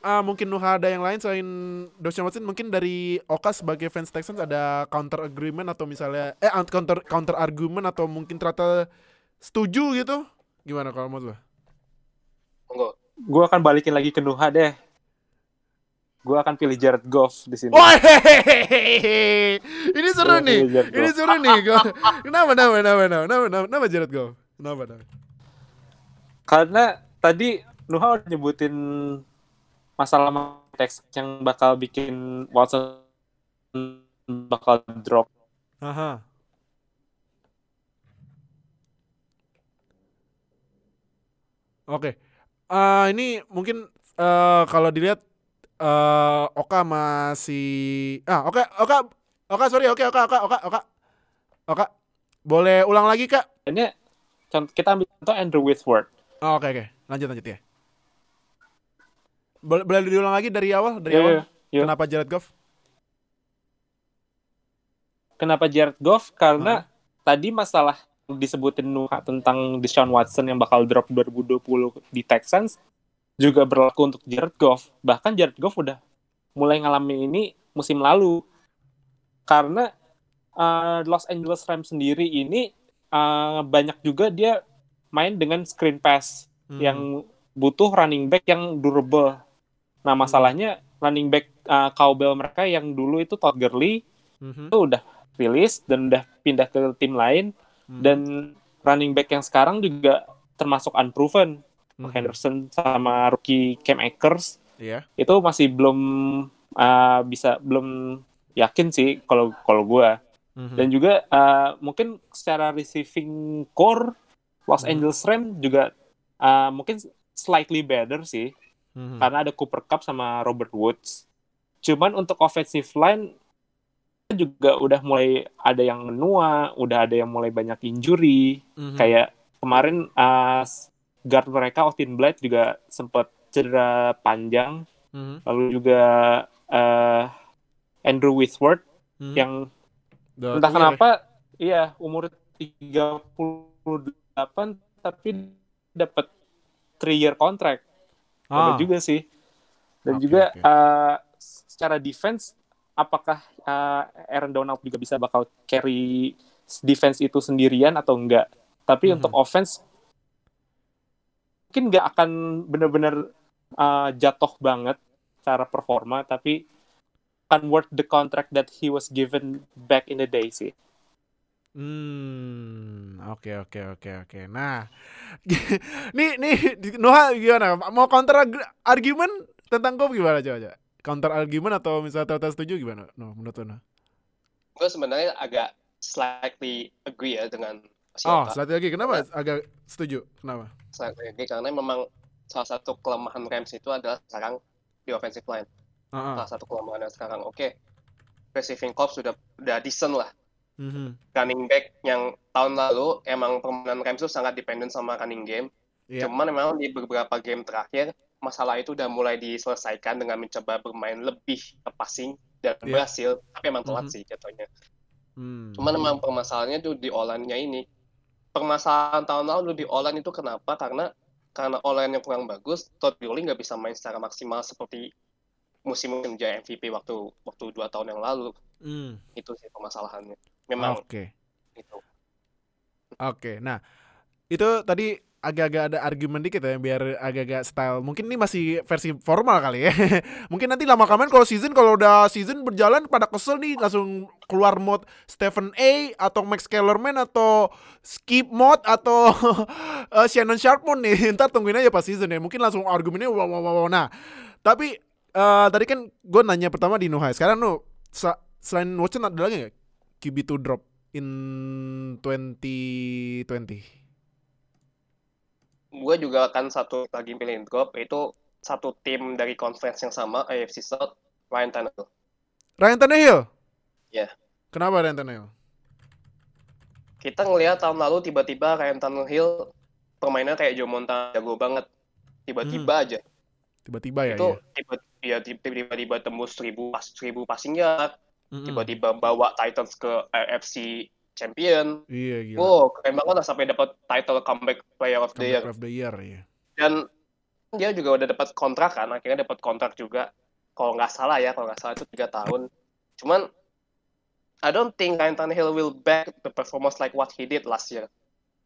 ah, mungkin Nuha ada yang lain selain Deshaun Watson mungkin dari Oka sebagai fans Texans ada counter agreement atau misalnya eh counter counter argument atau mungkin ternyata setuju gitu gimana kalau menurut lo? Monggo. Gue akan balikin lagi ke Nuha deh. Gue akan pilih Jared Goff di sini. Wah, hehehe. ini seru Gua nih. Ini seru nih. Gua- Kenapa, kenapa, kenapa, kenapa, kenapa, kenapa, kenapa Jared Goff? Kenapa, kenapa? Karena tadi Nuha udah nyebutin masalah teks yang bakal bikin Watson bakal drop. Aha. Oke. Eh, ini mungkin eh, kalau dilihat eh Oka masih ah oke Oka Oka sorry oke Oka Oka Oka Oka Oka boleh ulang lagi kak? Ini kita ambil contoh Andrew Whitworth. Oh, oke oke lanjut lanjut ya. Boleh, boleh diulang lagi dari awal dari Iya, awal. iya, iya. Kenapa Jared Goff? Kenapa Jared Goff? Karena tadi masalah disebutin Nuha tentang Deshaun Watson yang bakal drop 2020 di Texans juga berlaku untuk Jared Goff. Bahkan Jared Goff udah mulai ngalamin ini musim lalu. Karena uh, Los Angeles Rams sendiri ini uh, banyak juga dia main dengan screen pass Hmm. yang butuh running back yang durable. Nah, masalahnya running back uh, cowbell mereka yang dulu itu Todd Gurley Mhm. itu udah rilis dan udah pindah ke tim lain Mhm. dan running back yang sekarang juga termasuk unproven Mhm. Henderson sama rookie Cam Akers Iya. itu masih belum uh, bisa belum yakin sih kalau kalau gua Mhm. dan juga uh, mungkin secara receiving core Los Hmm. Angeles Rams juga uh, mungkin slightly better sih Mhm. karena ada Cooper Cup sama Robert Woods. Cuman untuk offensive line juga udah mulai ada yang menua, udah ada yang mulai banyak injury. Mhm. Kayak kemarin uh, guard mereka Austin Blythe juga sempat cedera panjang. Mhm. Lalu juga uh, Andrew Whitworth Mhm. yang Udah entah ya. kenapa iya umur 38 tapi dapat 3 year contract. Ah. Ada juga sih. Dan Oke, juga oke. uh, secara defense apakah uh, Aaron Donald juga bisa bakal carry defense itu sendirian atau enggak? Tapi Mhm. untuk offense mungkin nggak akan benar-benar uh, jatuh banget cara performa tapi akan worth the contract that he was given back in the day sih. Hmm, oke oke oke oke. Nah, *laughs* nih nih Noah gimana? Mau counter argument tentang Goff gimana coba coba? counter argument atau misalnya Tata setuju gimana? No, menurut lo? No? Gue sebenarnya agak slightly agree ya dengan Oh, satu lagi kenapa agak setuju? Kenapa? Agree karena memang salah satu kelemahan Rams itu adalah sekarang di offensive line. Ah. Salah satu kelemahannya sekarang. Oke, receiving corps sudah udah decent lah. Mhm. Running back yang tahun lalu emang permainan Rams itu sangat dependent sama running game. Iya. Cuman memang di beberapa game terakhir masalah itu udah mulai diselesaikan dengan mencoba bermain lebih ke passing dan Iya. berhasil. Tapi emang telat Mhm. sih jatuhnya. Hmm. Cuman memang permasalahannya tuh di online-nya ini. Permasalahan tahun lalu di online itu kenapa? Karena karena online yang kurang bagus, Todd Gurley nggak bisa main secara maksimal seperti musim-musim dia MVP waktu waktu dua tahun yang lalu. Hmm. Itu sih permasalahannya. Memang Oke. itu. Oke, nah itu tadi agak-agak ada argumen dikit ya biar agak-agak style. Mungkin ini masih versi formal kali ya. *laughs* Mungkin nanti lama kelamaan kalau season kalau udah season berjalan pada kesel nih langsung keluar mode Stephen A atau Max Kellerman atau skip mode atau *laughs* eh, Shannon Sharpmon nih. *laughs* Ntar tungguin aja pas season ya. Mungkin langsung argumennya wow wow wow. Nah, tapi eh, tadi kan gue nanya pertama di Nuhai. Sekarang sa- selain Watson ada lagi nggak QB2 drop in 2020? Gue juga akan satu lagi pilih drop itu satu tim dari conference yang sama AFC South Ryan Tannehill Ryan Tannehill? Iya. Kenapa Ryan Tannehill? kita ngelihat tahun lalu tiba-tiba Ryan Tannehill permainannya kayak Joe Montana jago banget tiba-tiba aja Tiba-tiba ya. itu tiba ya tiba-tiba tembus 1000 pas 1000 passing yard Mm-mm. tiba-tiba bawa Titans ke AFC champion Iya gila. wow keren banget lah sampai dapat title comeback player of the year Comeback of the year ya. dan dia juga udah dapat kontrak kan akhirnya dapat kontrak juga kalau nggak salah ya kalau nggak salah itu tiga tahun cuman I don't think Ryan Tannehill will back the performance like what he did last year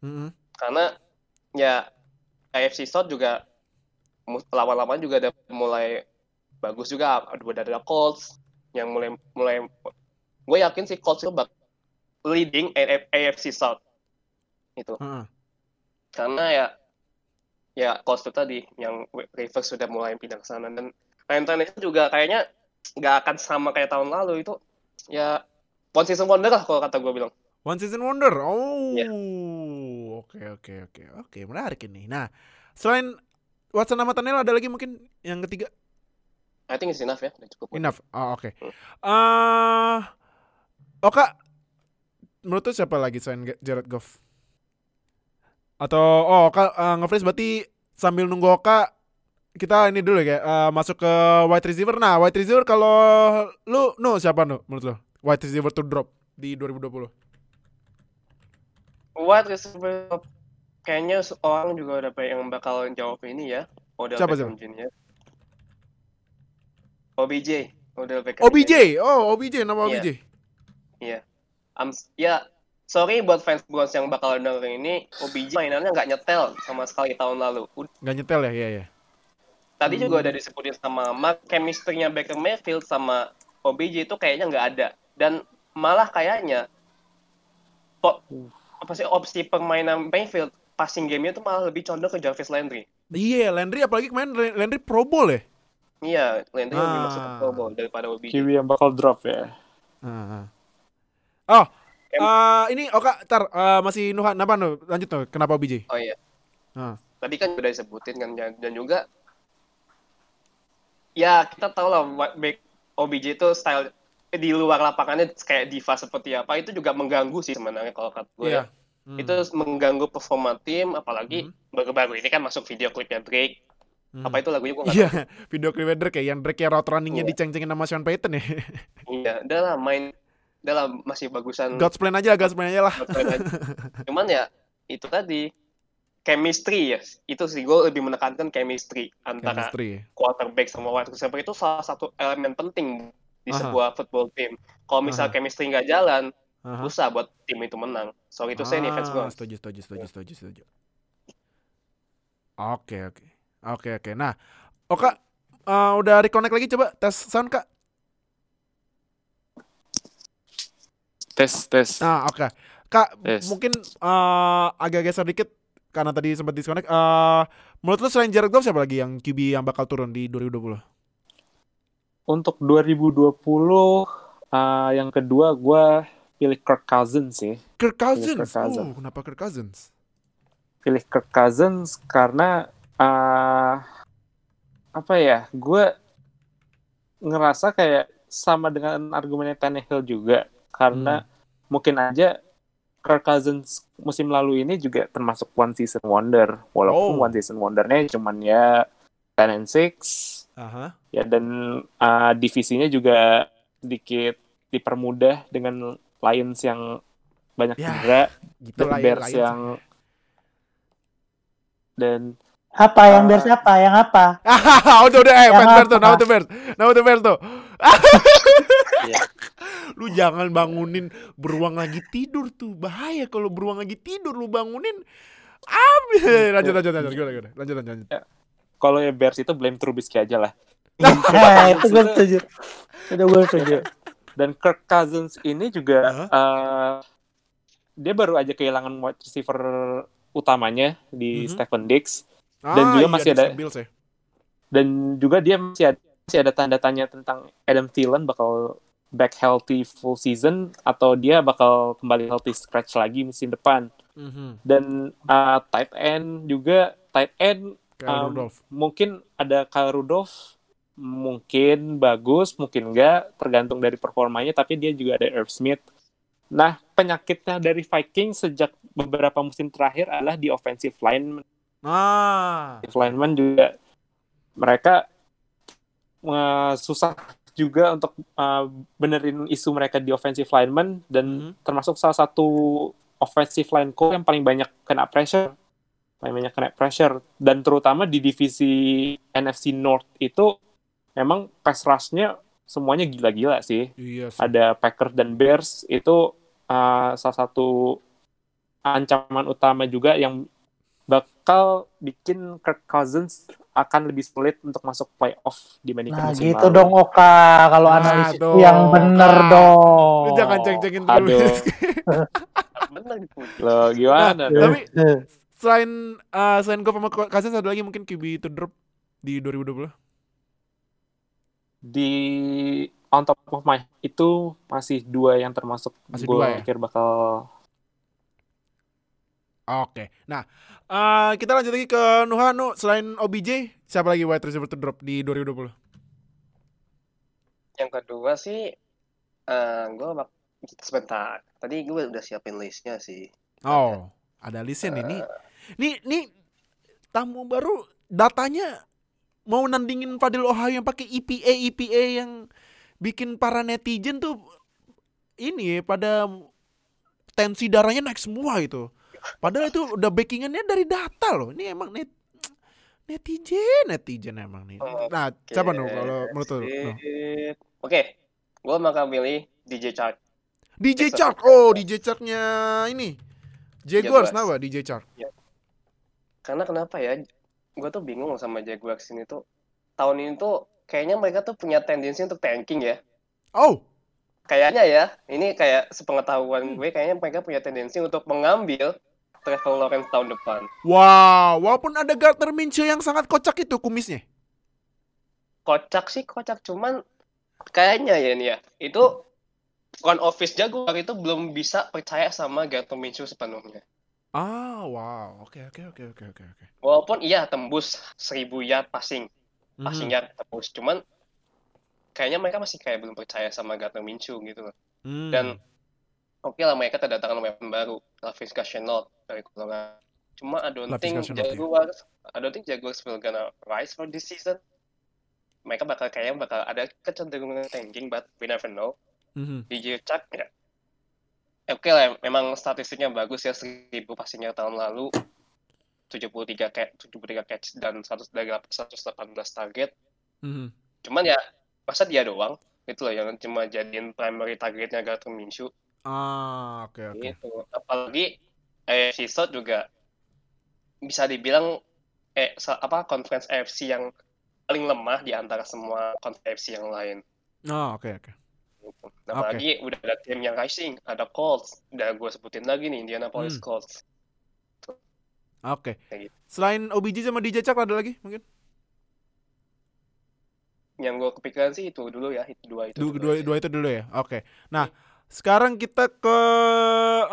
Mm-mm. karena ya AFC South juga lawan-lawan juga udah mulai bagus juga udah ada Colts yang mulai mulai gue yakin sih Colts itu bak leading AFC South itu Heeh. karena ya ya Colts itu tadi yang Ravens sudah mulai pindah ke sana dan Ryan Tannehill juga kayaknya nggak akan sama kayak tahun lalu itu ya one season wonder lah kalau kata gue bilang One season wonder. Oh. Iya. Oke oke oke oke menarik ini. Nah selain Watson sama Tannehill ada lagi mungkin yang ketiga I think it's enough ya udah cukup enough. Oh, oke. Hmm. Ah, Oka, menurut lu siapa lagi selain Jared Goff? Atau oh Oka uh, nge-freeze berarti sambil nunggu Oka kita ini dulu ya eh, masuk ke wide receiver. Nah, wide receiver kalau lu no siapa no menurut lu? Wide receiver to drop di 2020. Wide receiver kayaknya orang juga udah banyak yang bakal jawab ini ya. Odell Siapa, Beckham Jr. OBJ, Odell Beckham OBJ. Oh, OBJ nama Iya. OBJ. Um, ya, sorry buat fans Browns yang bakal dengerin ini, OBJ mainannya nggak nyetel sama sekali tahun lalu. Ud- Gak nyetel ya, iya ya. Tadi Hmm. juga udah disebutin sama Mark, chemistry-nya Baker Mayfield sama OBJ itu kayaknya nggak ada. Dan malah kayaknya kok apa sih opsi permainan Mayfield passing game-nya tuh malah lebih condong ke Jarvis Landry. Iya, Landry apalagi kemarin Landry Pro Bowl ya. Iya, Landry lebih Ah. masuk ke Pro Bowl daripada OBJ. Kiwi yang bakal drop ya. Ah, ah. Oh, Em- eh, ini Oka, tar eh, masih Nuhan, apa nu? Lanjut tuh, kenapa OBJ? Oh iya. Ah. Tadi kan udah disebutin kan dan juga ya kita tahu lah OBJ itu style eh, di luar lapangannya kayak diva seperti apa itu juga mengganggu sih sebenarnya kalau kata gue. Iya. ya. Itu mengganggu performa tim apalagi Hmm. baru-baru ini kan masuk video klipnya Drake. Hmm. Apa itu lagunya gue nggak Iya, *laughs* video klip Drake ya, yang Drake yang route runningnya Iya. diceng-cengin sama Sean Payton ya. Iya, udah lah main udah lah masih bagusan God's plan aja, God's plan aja lah. *laughs* Cuman ya itu tadi chemistry ya. Itu sih gue lebih menekankan chemistry antara Chemistry quarterback sama wide receiver itu salah satu elemen penting di Aha. sebuah football team. Kalau misal Aha. chemistry nggak jalan, Aha. susah buat tim itu menang. Sorry itu saya nih fans Ah, Browns. Setuju, setuju, setuju, setuju, setuju. Oke, oke. Oke, oke. Nah, Oka, eh, udah reconnect lagi coba tes sound Kak. Tes tes. Nah, oke. Kak, Yes. mungkin eh, agak geser dikit karena tadi sempat disconnect. Eh, menurut lu selain Jared Goff siapa lagi yang QB yang bakal turun di 2020? untuk 2020 uh, yang kedua gue pilih Kirk Cousins sih. Kirk Cousins. Kirk Cousins. Oh, kenapa Kirk Cousins? Pilih Kirk Cousins karena uh, apa ya? Gue ngerasa kayak sama dengan argumennya Tannehill juga karena mungkin aja Kirk Cousins musim lalu ini juga termasuk one season wonder walaupun Oh. one season wondernya cuman ya 10 and 6 Aha. ya dan uh, divisinya juga sedikit dipermudah dengan Lions yang banyak Ya, cedera Gitu dan ya, Bears Lions. yang dan Apa yang Ah. Bears apa? Yang apa? Ah, udah udah eh Bears tuh, nama tuh Bears. Nama tuh Bears tuh. Iya. lu jangan bangunin beruang lagi tidur tuh. Bahaya kalau beruang lagi tidur lu bangunin. Abis. Lanjut lanjut lanjut. Gimana, gimana? Lanjut lanjut. lanjut. kalau ya Bears itu blame Trubisky aja lah Eh, *laughs* itu gue setuju. Itu gue setuju. dan Kirk Cousins ini juga Hah? uh, dia baru aja kehilangan wide receiver utamanya di Mhm. Stephen Diggs Ah, Dan juga iya, masih ada- Bills ya. dan juga dia masih ada, masih ada tanda tanya tentang Adam Thielen bakal back healthy full season atau dia bakal kembali healthy scratch lagi musim depan Mhm. dan uh, tight end juga tight end Um, Rudolph. mungkin ada Kyle Rudolph mungkin bagus mungkin enggak tergantung dari performanya tapi dia juga ada Irv Smith nah penyakitnya dari Vikings sejak beberapa musim terakhir adalah di offensive line Ah. offensive lineman juga mereka eh, susah juga untuk eh, benerin isu mereka di offensive lineman dan Mhm. termasuk salah satu offensive line coach yang paling banyak kena pressure paling banyak kena pressure dan terutama di divisi NFC North itu memang pass rush-nya semuanya gila-gila sih Iya sih. ada Packers dan Bears itu uh, salah satu ancaman utama juga yang bakal bikin Kirk Cousins akan lebih sulit untuk masuk playoff dibandingkan Nah musim gitu lalu. dong Oka kalau Nah, analisis tuh, yang bener Oka. dong. Lu jangan ceng-cengin Aduh. *laughs* terus. Loh, gimana? Nah, dong? tapi selain uh, selain gue sama Cousins ada lagi mungkin QB to drop di 2020. Di on top of my itu masih dua yang termasuk Masih gue dua ya? pikir bakal Oke. Nah, uh, kita lanjut lagi ke Nuha. Nu, selain OBJ, siapa lagi wide receiver to drop di 2020? Yang kedua sih, eh gue bak sebentar. Tadi gue udah siapin listnya sih. Oh, ada listnya nih. Nih, nih, nih tamu baru datanya mau nandingin Fadil Ohio yang pakai EPA EPA yang bikin para netizen tuh ini pada tensi darahnya naik semua itu. Padahal itu udah backingannya dari data loh. Ini emang net netizen netizen emang nih. Nah, siapa nu kalau menurut lu? Sip. Oke, gue bakal pilih DJ Chark. DJ Chark. Oh, DJ Charknya ini. Jaguars, kenapa DJ Chark? Karena kenapa ya? Gue tuh bingung sama Jaguars ini tuh. Tahun ini tuh kayaknya mereka tuh punya tendensi untuk tanking ya. Oh, Kayaknya ya, ini kayak Hmm. sepengetahuan gue, kayaknya mereka punya tendensi untuk mengambil Trevor Lawrence tahun depan. wow. Walaupun ada Gardner Minshew yang sangat kocak itu kumisnya. Kocak sih, kocak. Cuman kayaknya ya nih ya, itu front office Jaguar itu belum bisa percaya sama Gardner Minshew sepenuhnya. Ah, wow. Oke, oke, oke, oke, oke, oke. Walaupun iya tembus 1000 yard passing, Mhm. passing yard tembus. Cuman kayaknya mereka masih kayak belum percaya sama Gardner Minshew gitu loh. Hmm. Dan oke lah mereka kedatangan weapon baru, Laviska Shenault dari Colorado. Cuma I don't Laviska think Shenault, ya. Jaguars, I don't think Jaguars will gonna rise for this season. Mereka bakal kayaknya bakal ada kecenderungan tanking, but we never know. Mhm. DJ Chuck ya. Eh, Oke lah, memang statistiknya bagus ya 1000 passingnya tahun lalu. 73 catch, 73 catch dan 100 dari 118 target. Mhm. Cuman ya masa dia doang itu loh yang cuma jadiin primary targetnya Gardner Minshew Ah, oke, oke. gitu. Apalagi eh South juga bisa dibilang eh apa conference AFC yang paling lemah di antara semua conference AFC yang lain. Ah, oke, oke. Gitu. Apalagi udah ada tim yang rising, ada Colts, udah gue sebutin lagi nih Indianapolis Hmm. Colts. Oke. Kayak gitu. Selain OBJ sama DJ Chark ada lagi mungkin? yang gue kepikiran sih itu dulu ya itu dua itu dulu dua, aja. dua itu dulu ya. Oke. Nah, sekarang kita ke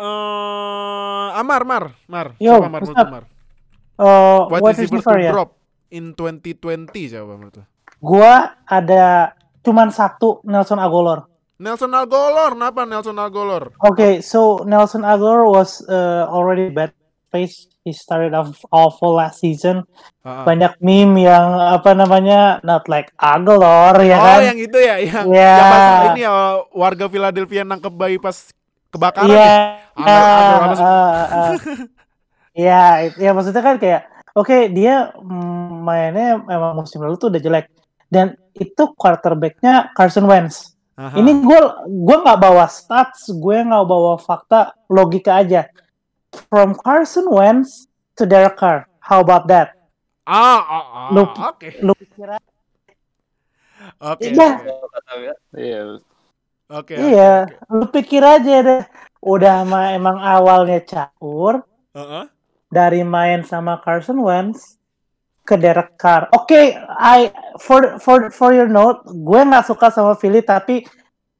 eh, Amar, Mar, Mar. Yo, Siapa Mar menurut Mar? Uh, Wide wide receiver receiver to ya. drop in 2020 siapa menurut lu? Gua ada cuman satu Nelson Agolor. Nelson Algolor, kenapa Nelson Algolor? Okay, so Nelson Aguilar was uh, already bad face. He started off awful last season. Ah. Banyak meme yang apa namanya not like Aguilar ya oh, kan? yang itu ya, yang, Ya. yang pas ini ya warga Philadelphia nangkep bayi pas kebakaran Iya. ya. Iya, *laughs* ya maksudnya kan kayak oke dia mm, mainnya emang musim lalu tuh udah jelek dan itu quarterbacknya Carson Wentz. Aha. Ini gue gue nggak bawa stats, gue nggak bawa fakta, logika aja. From Carson Wentz to Derek Carr, how about that? ah, ah, ah, Lu- oke. Lu kira? Oke. Iya. oke. Ya. Iya. Oke. iya, lu pikir aja deh. Udah mah emang awalnya caur Heeh. dari main sama Carson Wentz ke Derek Carr. Oke, I for for for your note, gue nggak suka sama Philly tapi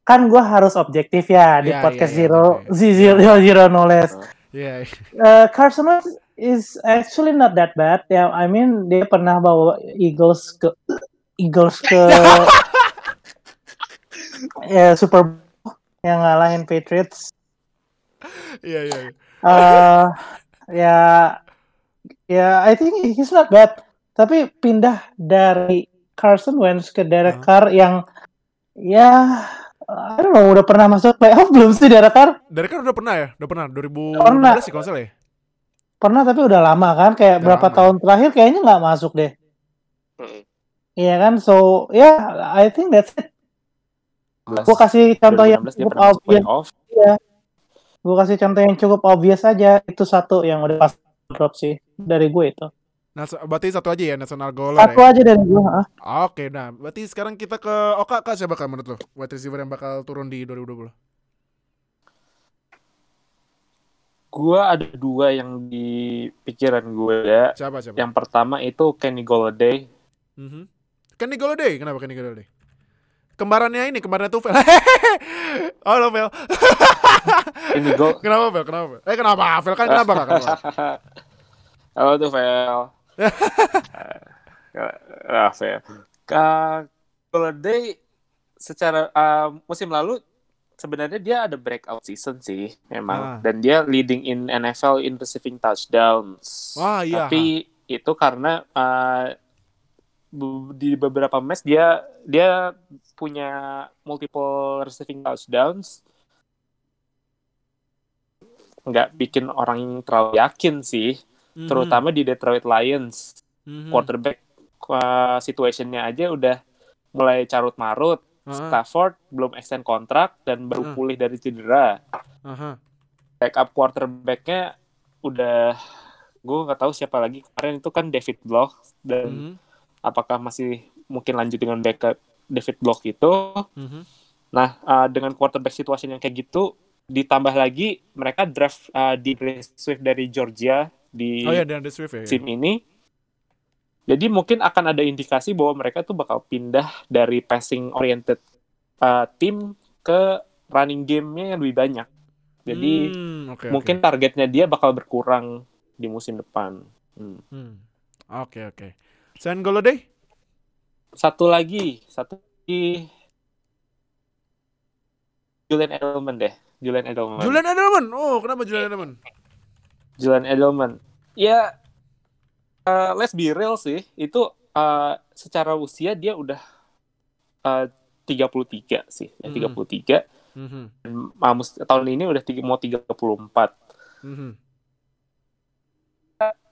kan gue harus objektif ya di Iya, podcast iya, iya, Zero oke. Zero Zero No Less. Iya. Uh, Carson Wentz is actually not that bad. Ya, I mean dia pernah bawa Eagles ke Eagles ke *laughs* ya Super Bowl yang ngalahin Patriots. Iya, iya. iya. Uh, ya, ya, I think he's not bad. Tapi pindah dari Carson Wentz ke Derek Huh? Carr yang, ya, I don't know, udah pernah masuk playoff *laughs* belum sih Derek Carr? Dari kan udah pernah ya? Udah pernah 2016 Pernah. sih kalau ya? Pernah tapi udah lama kan, kayak Udah berapa lama. tahun terakhir kayaknya nggak masuk deh. Iya kan, so yeah, I think that's it. Gue kasih contoh yang 2016 dia cukup obvious. playoff. Gue kasih contoh yang cukup obvious aja. Itu satu yang udah pas drop sih dari gue itu. Nah, berarti satu aja ya National Goaler Satu ya? aja dari gue. ah. Oke, nah berarti sekarang kita ke Oka, Kak siapa Kak menurut lo? Wide receiver yang bakal turun di 2020? Gua ada dua yang di pikiran gue ya. Siapa siapa? Yang pertama itu Kenny Golladay. Mhm. Kenny Golladay, kenapa Kenny Golladay? Kembarannya ini, kembarannya Tufel. oh, lo Vel. Kenapa Vel? Kenapa Vel? Eh kenapa? Vel kan kenapa Kak? Kenapa? *laughs* Halo tuh Vel. Ah, Vel. Ka Golladay secara uh, musim lalu sebenarnya dia ada breakout season sih memang Ah. dan dia leading in NFL in receiving touchdowns. Wah, iya. Tapi itu karena uh, di beberapa match dia dia punya multiple receiving touchdowns nggak bikin orang yang terlalu yakin sih Mhm. terutama di Detroit Lions Mhm. quarterback uh, situationnya aja udah mulai carut marut Heeh, Stafford belum extend kontrak dan baru Heeh. pulih dari cedera aha. backup quarterbacknya udah gue nggak tahu siapa lagi kemarin itu kan David Block dan Mhm. apakah masih mungkin lanjut dengan backup David Block itu Mhm. nah uh, dengan quarterback situation yang kayak gitu ditambah lagi mereka draft uh, di Swift dari Georgia di Oh ya, dan The Swift ya. musim ini. Jadi mungkin akan ada indikasi bahwa mereka tuh bakal pindah dari passing oriented uh, tim ke running game-nya yang lebih banyak. Jadi Hmm, oke. mungkin targetnya dia bakal berkurang di musim depan. Hmm. Hmm. Oke, oke. Sen Golladay? Satu lagi, satu lagi Julian Edelman deh. Julian Edelman. Julian Edelman. Oh, kenapa Julian Edelman? Julian Edelman. Ya, uh, let's be real sih. Itu uh, secara usia dia udah uh, 33 sih. Ya, Hmm. 33. Mhm. Dan uh, mus- tahun ini udah tiga, mau 34. Mhm.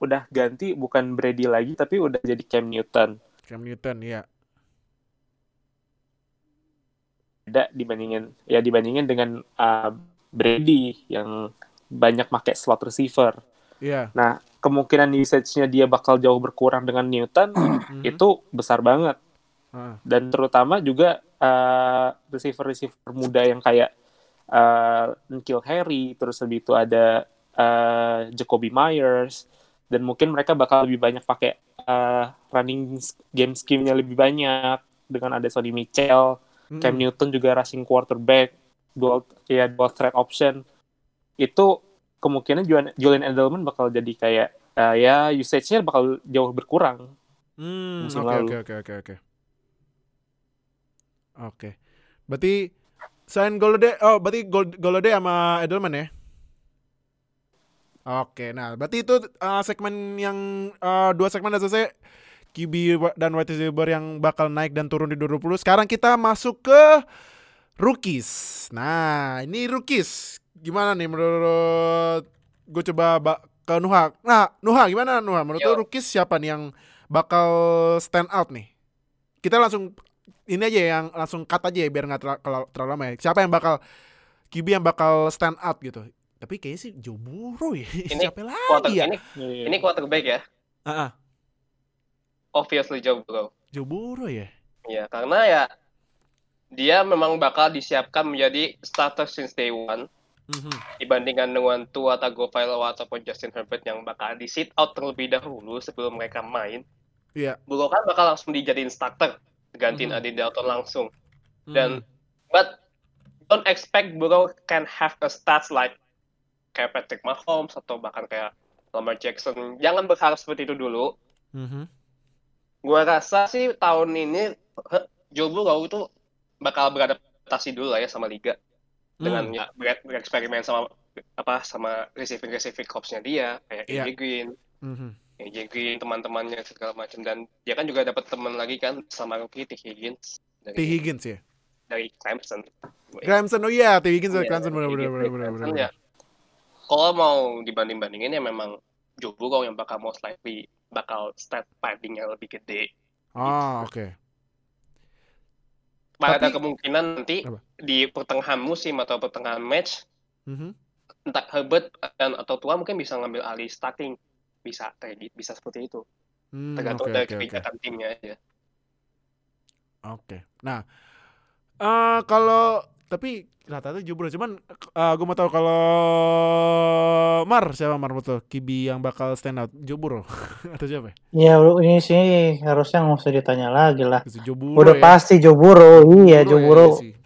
Udah ganti bukan Brady lagi, tapi udah jadi Cam Newton. Cam Newton, ya. Beda dibandingin, ya dibandingin dengan uh, Brady yang banyak pakai slot receiver. Iya. Nah, kemungkinan usage-nya dia bakal jauh berkurang dengan Newton, Mhm. itu besar banget. Ah. dan terutama juga uh, receiver-receiver muda yang kayak uh, N'Keal Harry, terus lebih itu ada uh, Jacoby Myers, dan mungkin mereka bakal lebih banyak pakai uh, running game scheme-nya lebih banyak. dengan ada Sonny Mitchell, Mm-mm. Cam Newton juga rushing quarterback, dual ya dual threat option. Itu kemungkinan Julian, Edelman bakal jadi kayak eh, ya usage-nya bakal jauh berkurang. Hmm, oke oke oke oke oke. Oke. Berarti selain Golode, oh berarti Gol- Golode sama Edelman ya? Oke, nah berarti itu uh, segmen yang uh, dua segmen udah selesai QB dan wide receiver yang bakal naik dan turun di 2020. Sekarang kita masuk ke rookies. Nah, ini rookies. Gimana nih menurut gue coba ba- ke Nuha. Nah, Nuha gimana Nuha? Menurut Yo. lu rookies siapa nih yang bakal stand out nih? Kita langsung ini aja yang langsung cut aja ya biar nggak terla- terlalu, terlalu lama ya. Siapa yang bakal QB yang bakal stand out gitu? Tapi kayaknya sih Joe Burrow ya. *laughs* Ini Siapa Quarter, lagi ya? ini Iya. ini quarterback ya. Ah, ah, Obviously Joe Burrow. Joe Burrow ya. Ya, karena ya dia memang bakal disiapkan menjadi starter since day one Mhm. dibandingkan dengan Tua Tagovailoa ataupun Justin Herbert yang bakal di sit out terlebih dahulu sebelum mereka main. Iya. Burrow kan bakal langsung dijadiin starter, gantiin Mhm. Adi Dalton langsung. Mhm. Dan but don't expect Burrow can have a stats like kayak Patrick Mahomes atau bahkan kayak Lamar Jackson. Jangan berharap seperti itu dulu. Mhm. Gua rasa sih tahun ini Joe Burrow itu bakal beradaptasi dulu lah ya sama liga dengan Hmm. ya ber- bereksperimen sama apa sama receiving receiving corpsnya dia kayak Iya. AJ Green, Mhm. AJ Green teman-temannya segala macam dan dia kan juga dapat teman lagi kan sama rookie T Higgins T dari Higgins ya. dari Clemson. Clemson oh iya, T Higgins dari Iya, Clemson benar T. benar Higgins benar dari benar Clemson, benar. ya. Kalau mau dibanding-bandingin ya memang Joe Burrow yang bakal most likely bakal stat paddingnya lebih gede. Ah, oke. Pada Tapi- kemungkinan nanti Apa? di pertengahan musim atau pertengahan match Mhm. entah Herbert dan atau Tua mungkin bisa ngambil alih starting bisa kayak bisa seperti itu Hmm, tergantung oke dari oke. kebijakan timnya aja Oke. Nah, eh kalau tapi rata-rata Burrow cuman gue mau tahu kalau Mar siapa Mar betul Kibi yang bakal stand out Burrow *laughs* atau siapa? Ya bro, ini sih harusnya nggak usah ditanya lagi lah. Joe Burrow Udah ya. pasti Joe Burrow, iya Burrow Joe ya, iya.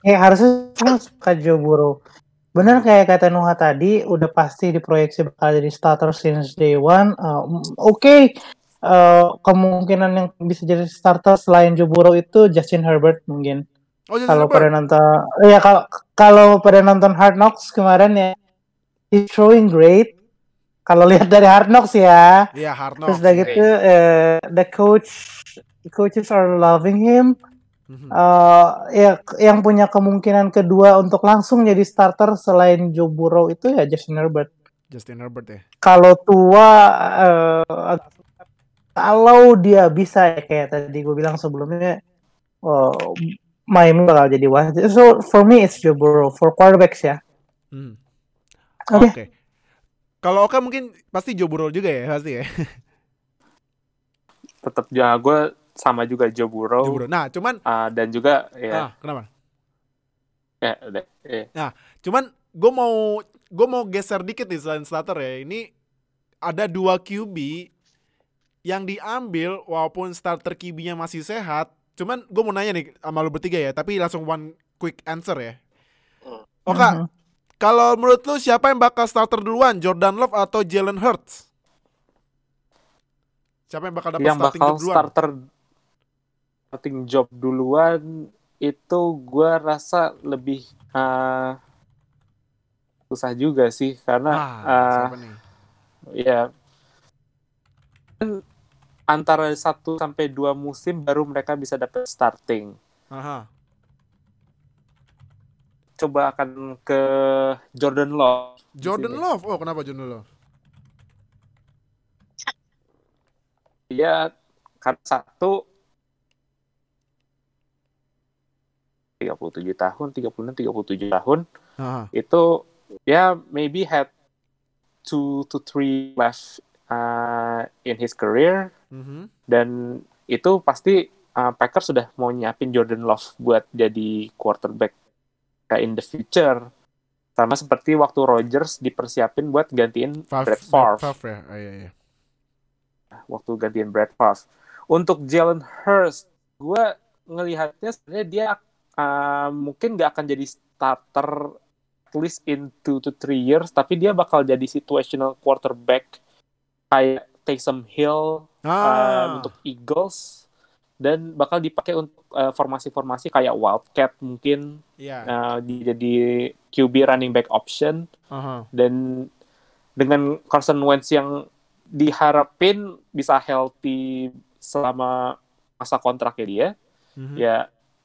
Eh harusnya semua suka Joe Burrow. Bener kayak kata Nuha tadi, udah pasti diproyeksi bakal jadi starter since day one. Uh, Oke, Uh, kemungkinan yang bisa jadi starter selain Joe Burrow itu Justin Herbert mungkin. Oh, Kalau pada nonton, ya kalau kalau pada nonton Hard Knocks kemarin ya, he's throwing great. Kalau lihat dari Hard Knocks ya, Iya, hard terus knocks. udah gitu, eh, the coach, the coaches are loving him. Mhm. Eh, ya yang punya kemungkinan kedua untuk langsung jadi starter selain Joe Burrow itu ya Justin Herbert. Justin Herbert ya. Kalau tua eh, kalau dia bisa ya kayak tadi gue bilang sebelumnya oh, Miami bakal jadi wasit. So for me it's Joe Burrow for quarterbacks ya. Hmm. Oke. Oke. Kalau Oka mungkin pasti Joe Burrow juga ya, pasti ya. tetap ya gue sama juga Joe Burrow, Joe Burrow. Nah, cuman ah, dan juga ya ah, kenapa? ya udah eh. Cuman gue mau gue mau geser dikit nih selain starter ya. Ini ada dua QB yang diambil walaupun starter QB-nya masih sehat. Cuman gue mau nanya nih sama lu bertiga ya, tapi langsung one quick answer ya. Hmm. Oka, Mhm. kalau menurut lu siapa yang bakal starter duluan, Jordan Love atau Jalen Hurts? Siapa yang bakal dapat yang starting bakal job duluan? starter starting job duluan itu gue rasa lebih ah, susah juga sih karena Ah, ah, siapa nih? Antara satu sampai dua musim baru mereka bisa dapat starting. Aha. Coba akan ke Jordan Love. Jordan. Love. Oh, kenapa Jordan Love? Ya, karena satu 37 tahun, 36, 37 tahun Aha. itu ya maybe had two to three left uh, in his career Mhm. dan itu pasti uh, Packers sudah mau nyiapin Jordan Love buat jadi quarterback kayak in the future sama seperti waktu Rodgers dipersiapin buat gantiin Favre- Brett Favre Favre ya. Oh, iya, iya. waktu gantiin Brett Favre untuk Jalen Hurst gue ngelihatnya sebenarnya dia uh, mungkin nggak akan jadi starter at least in two to three years, tapi dia bakal jadi situational quarterback kayak Taysom Hill uh, Ah, untuk Eagles dan bakal dipakai untuk uh, formasi-formasi kayak Wildcat mungkin iya. uh, di- jadi QB running back option Aha. dan dengan Carson Wentz yang diharapin bisa healthy selama masa kontraknya dia, Mhm. ya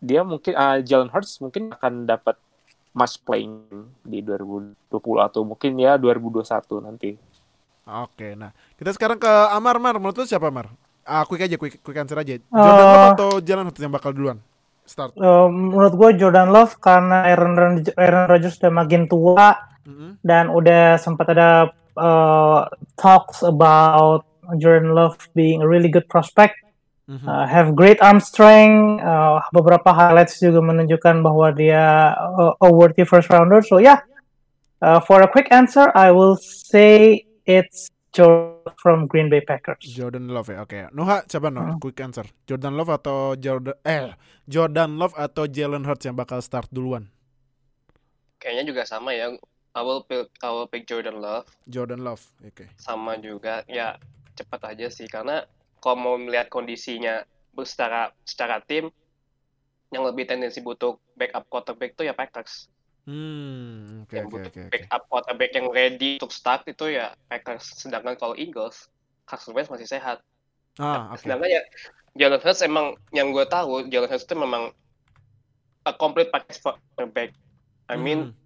dia mungkin uh, Jalen Hurts mungkin akan dapat much playing di 2020 atau mungkin ya 2021 nanti. Oke, nah kita sekarang ke Amar, Mar. Menurut lu siapa, Mar? Ah, quick aja, quick, quick answer aja. Jordan Love atau Jalen Hurts yang bakal duluan? Start. Eh, menurut gue Jordan Love karena Aaron, Ron- Aaron Rodgers udah makin tua Mhm. dan udah sempat ada uh, talks about Jordan Love being a really good prospect, Mhm. uh, have great arm strength. uh, beberapa highlights juga menunjukkan bahwa dia uh, a worthy first rounder. So yeah, uh, for a quick answer, I will say it's Jordan from Green Bay Packers. Jordan Love ya, oke. Noha, siapa Noha? Hmm. Quick answer. Jordan Love atau Jordan eh Jordan Love atau Jalen Hurts yang bakal start duluan? Kayaknya juga sama ya. I will pick, I will pick Jordan Love. Jordan Love, oke. sama juga ya cepat aja sih karena kalau mau melihat kondisinya secara secara tim yang lebih tendensi butuh backup quarterback itu ya Packers Hmm, oke yang oke oke. oke. backup quarterback yang ready untuk start itu ya Packers sedangkan kalau Eagles Carson Wentz masih sehat Ah, oke. sedangkan ya Jalen Hurts emang yang gue tahu Jalen Hurts itu memang a complete package quarterback I mean Hmm.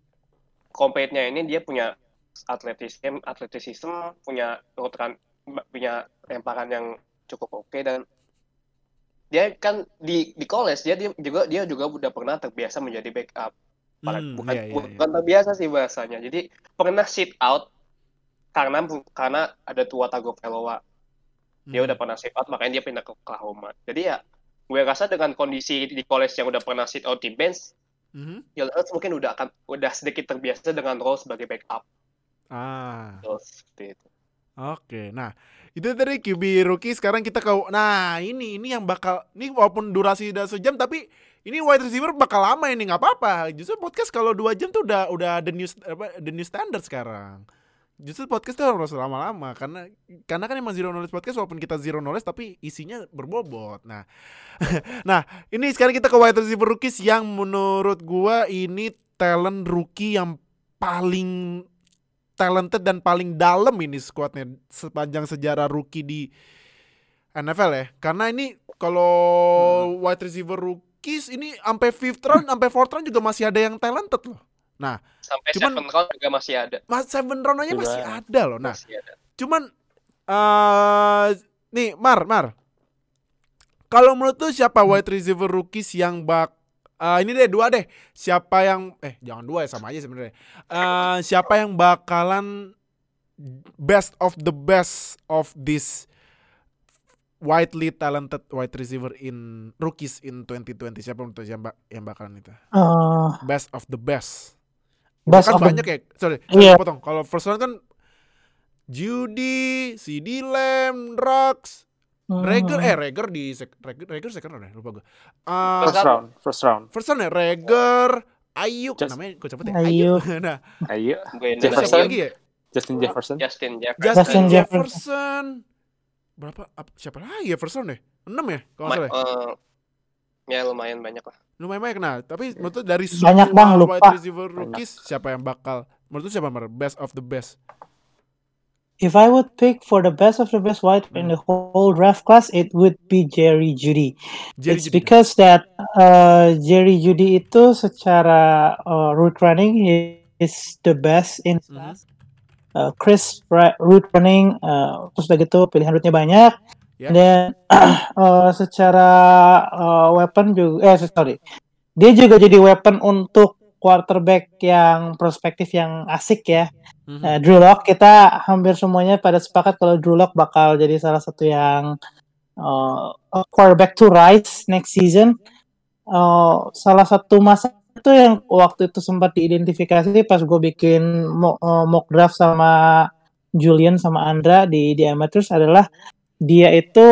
complete-nya ini dia punya atletisme, atletisism, punya route run, punya lemparan yang cukup oke dan dia kan di di college dia, dia juga dia juga udah pernah terbiasa menjadi backup. Para- Hmm, bukan iya, iya, bukan terbiasa sih bahasanya. Jadi pernah sit out karena karena ada tua Tagovailoa. Dia Hmm. udah pernah sit out makanya dia pindah ke Oklahoma. Jadi ya gue rasa dengan kondisi di college yang udah pernah sit out di bench, Mhm. Hurts mungkin udah akan udah sedikit terbiasa dengan role sebagai backup. Ah, Terus seperti itu. oke. Nah, itu tadi QB rookie sekarang kita ke Nah, ini ini yang bakal ini walaupun durasi udah sejam tapi ini wide receiver bakal lama ini nggak apa-apa. Justru podcast kalau dua jam tuh udah udah the new apa the new standard sekarang. Justru podcast tuh harus lama-lama karena karena kan emang zero knowledge podcast walaupun kita zero knowledge tapi isinya berbobot. Nah, *laughs* nah ini sekarang kita ke wide receiver rookies yang menurut gua ini talent rookie yang paling talented dan paling dalam ini squadnya sepanjang sejarah rookie di NFL ya. Karena ini kalau wide receiver rookies ini sampai fifth round, sampai fourth round juga masih ada yang talented loh. Sampai Cuman- seven round juga masih ada. Mas seven round aja Juga. masih ada loh. Nah, Masih ada. cuman eh nih Mar, Mar. Kalau menurut lu siapa wide receiver rookies yang bak eh, ini deh dua deh. Siapa yang eh jangan dua ya sama aja sebenarnya. Eh siapa yang bakalan best of the best of this widely talented wide receiver in rookies in 2020 siapa menurut yang, bak- yang bakalan itu Uh, best of the best best kan of the- banyak ya sorry, sorry Iya. potong kalau first round kan Judy, CD Lamb, Drax, Hmm. Rager, eh Rager di sek, Rager, Rager second round ya lupa gue. Uh, First round, first round. first round ya Rager, Ayuk, Just- namanya gue cepet ya. Ayuk. *laughs* nah, siapa Jefferson. lagi ya? Justin Jefferson. Justin Jefferson. Justin, Justin Jefferson. Berapa? ap- siapa lagi ya first round ya? 6 ya kalau nggak Ma- salah. ya? eh, ya lumayan banyak lah. Lumayan banyak nah, tapi menurut lu dari Banyak, Bang, lupa. wide receiver rookies siapa yang bakal menurut lu siapa Mar? Best of the best? If I would pick for the best of the best wide in the whole draft class, it would be Jerry Judy. Jerry it's Jeudy. because that uh, Jerry Judy itu secara uh, route running he is the best in Mhm. class. Uh, Chris route running, uh, terus udah gitu pilihan route-nya banyak. Ya. Dan uh, *clears throat* secara uh, weapon juga, eh sorry, dia juga jadi weapon untuk quarterback yang prospektif yang asik ya. Mhm. Nah, Drew Lock kita hampir semuanya pada sepakat kalau Drew Lock bakal jadi salah satu yang uh, quarterback to rise next season. Uh, salah satu masa itu yang waktu itu sempat diidentifikasi pas gue bikin mock, uh, mock draft sama Julian sama Andra di di amateurs adalah dia itu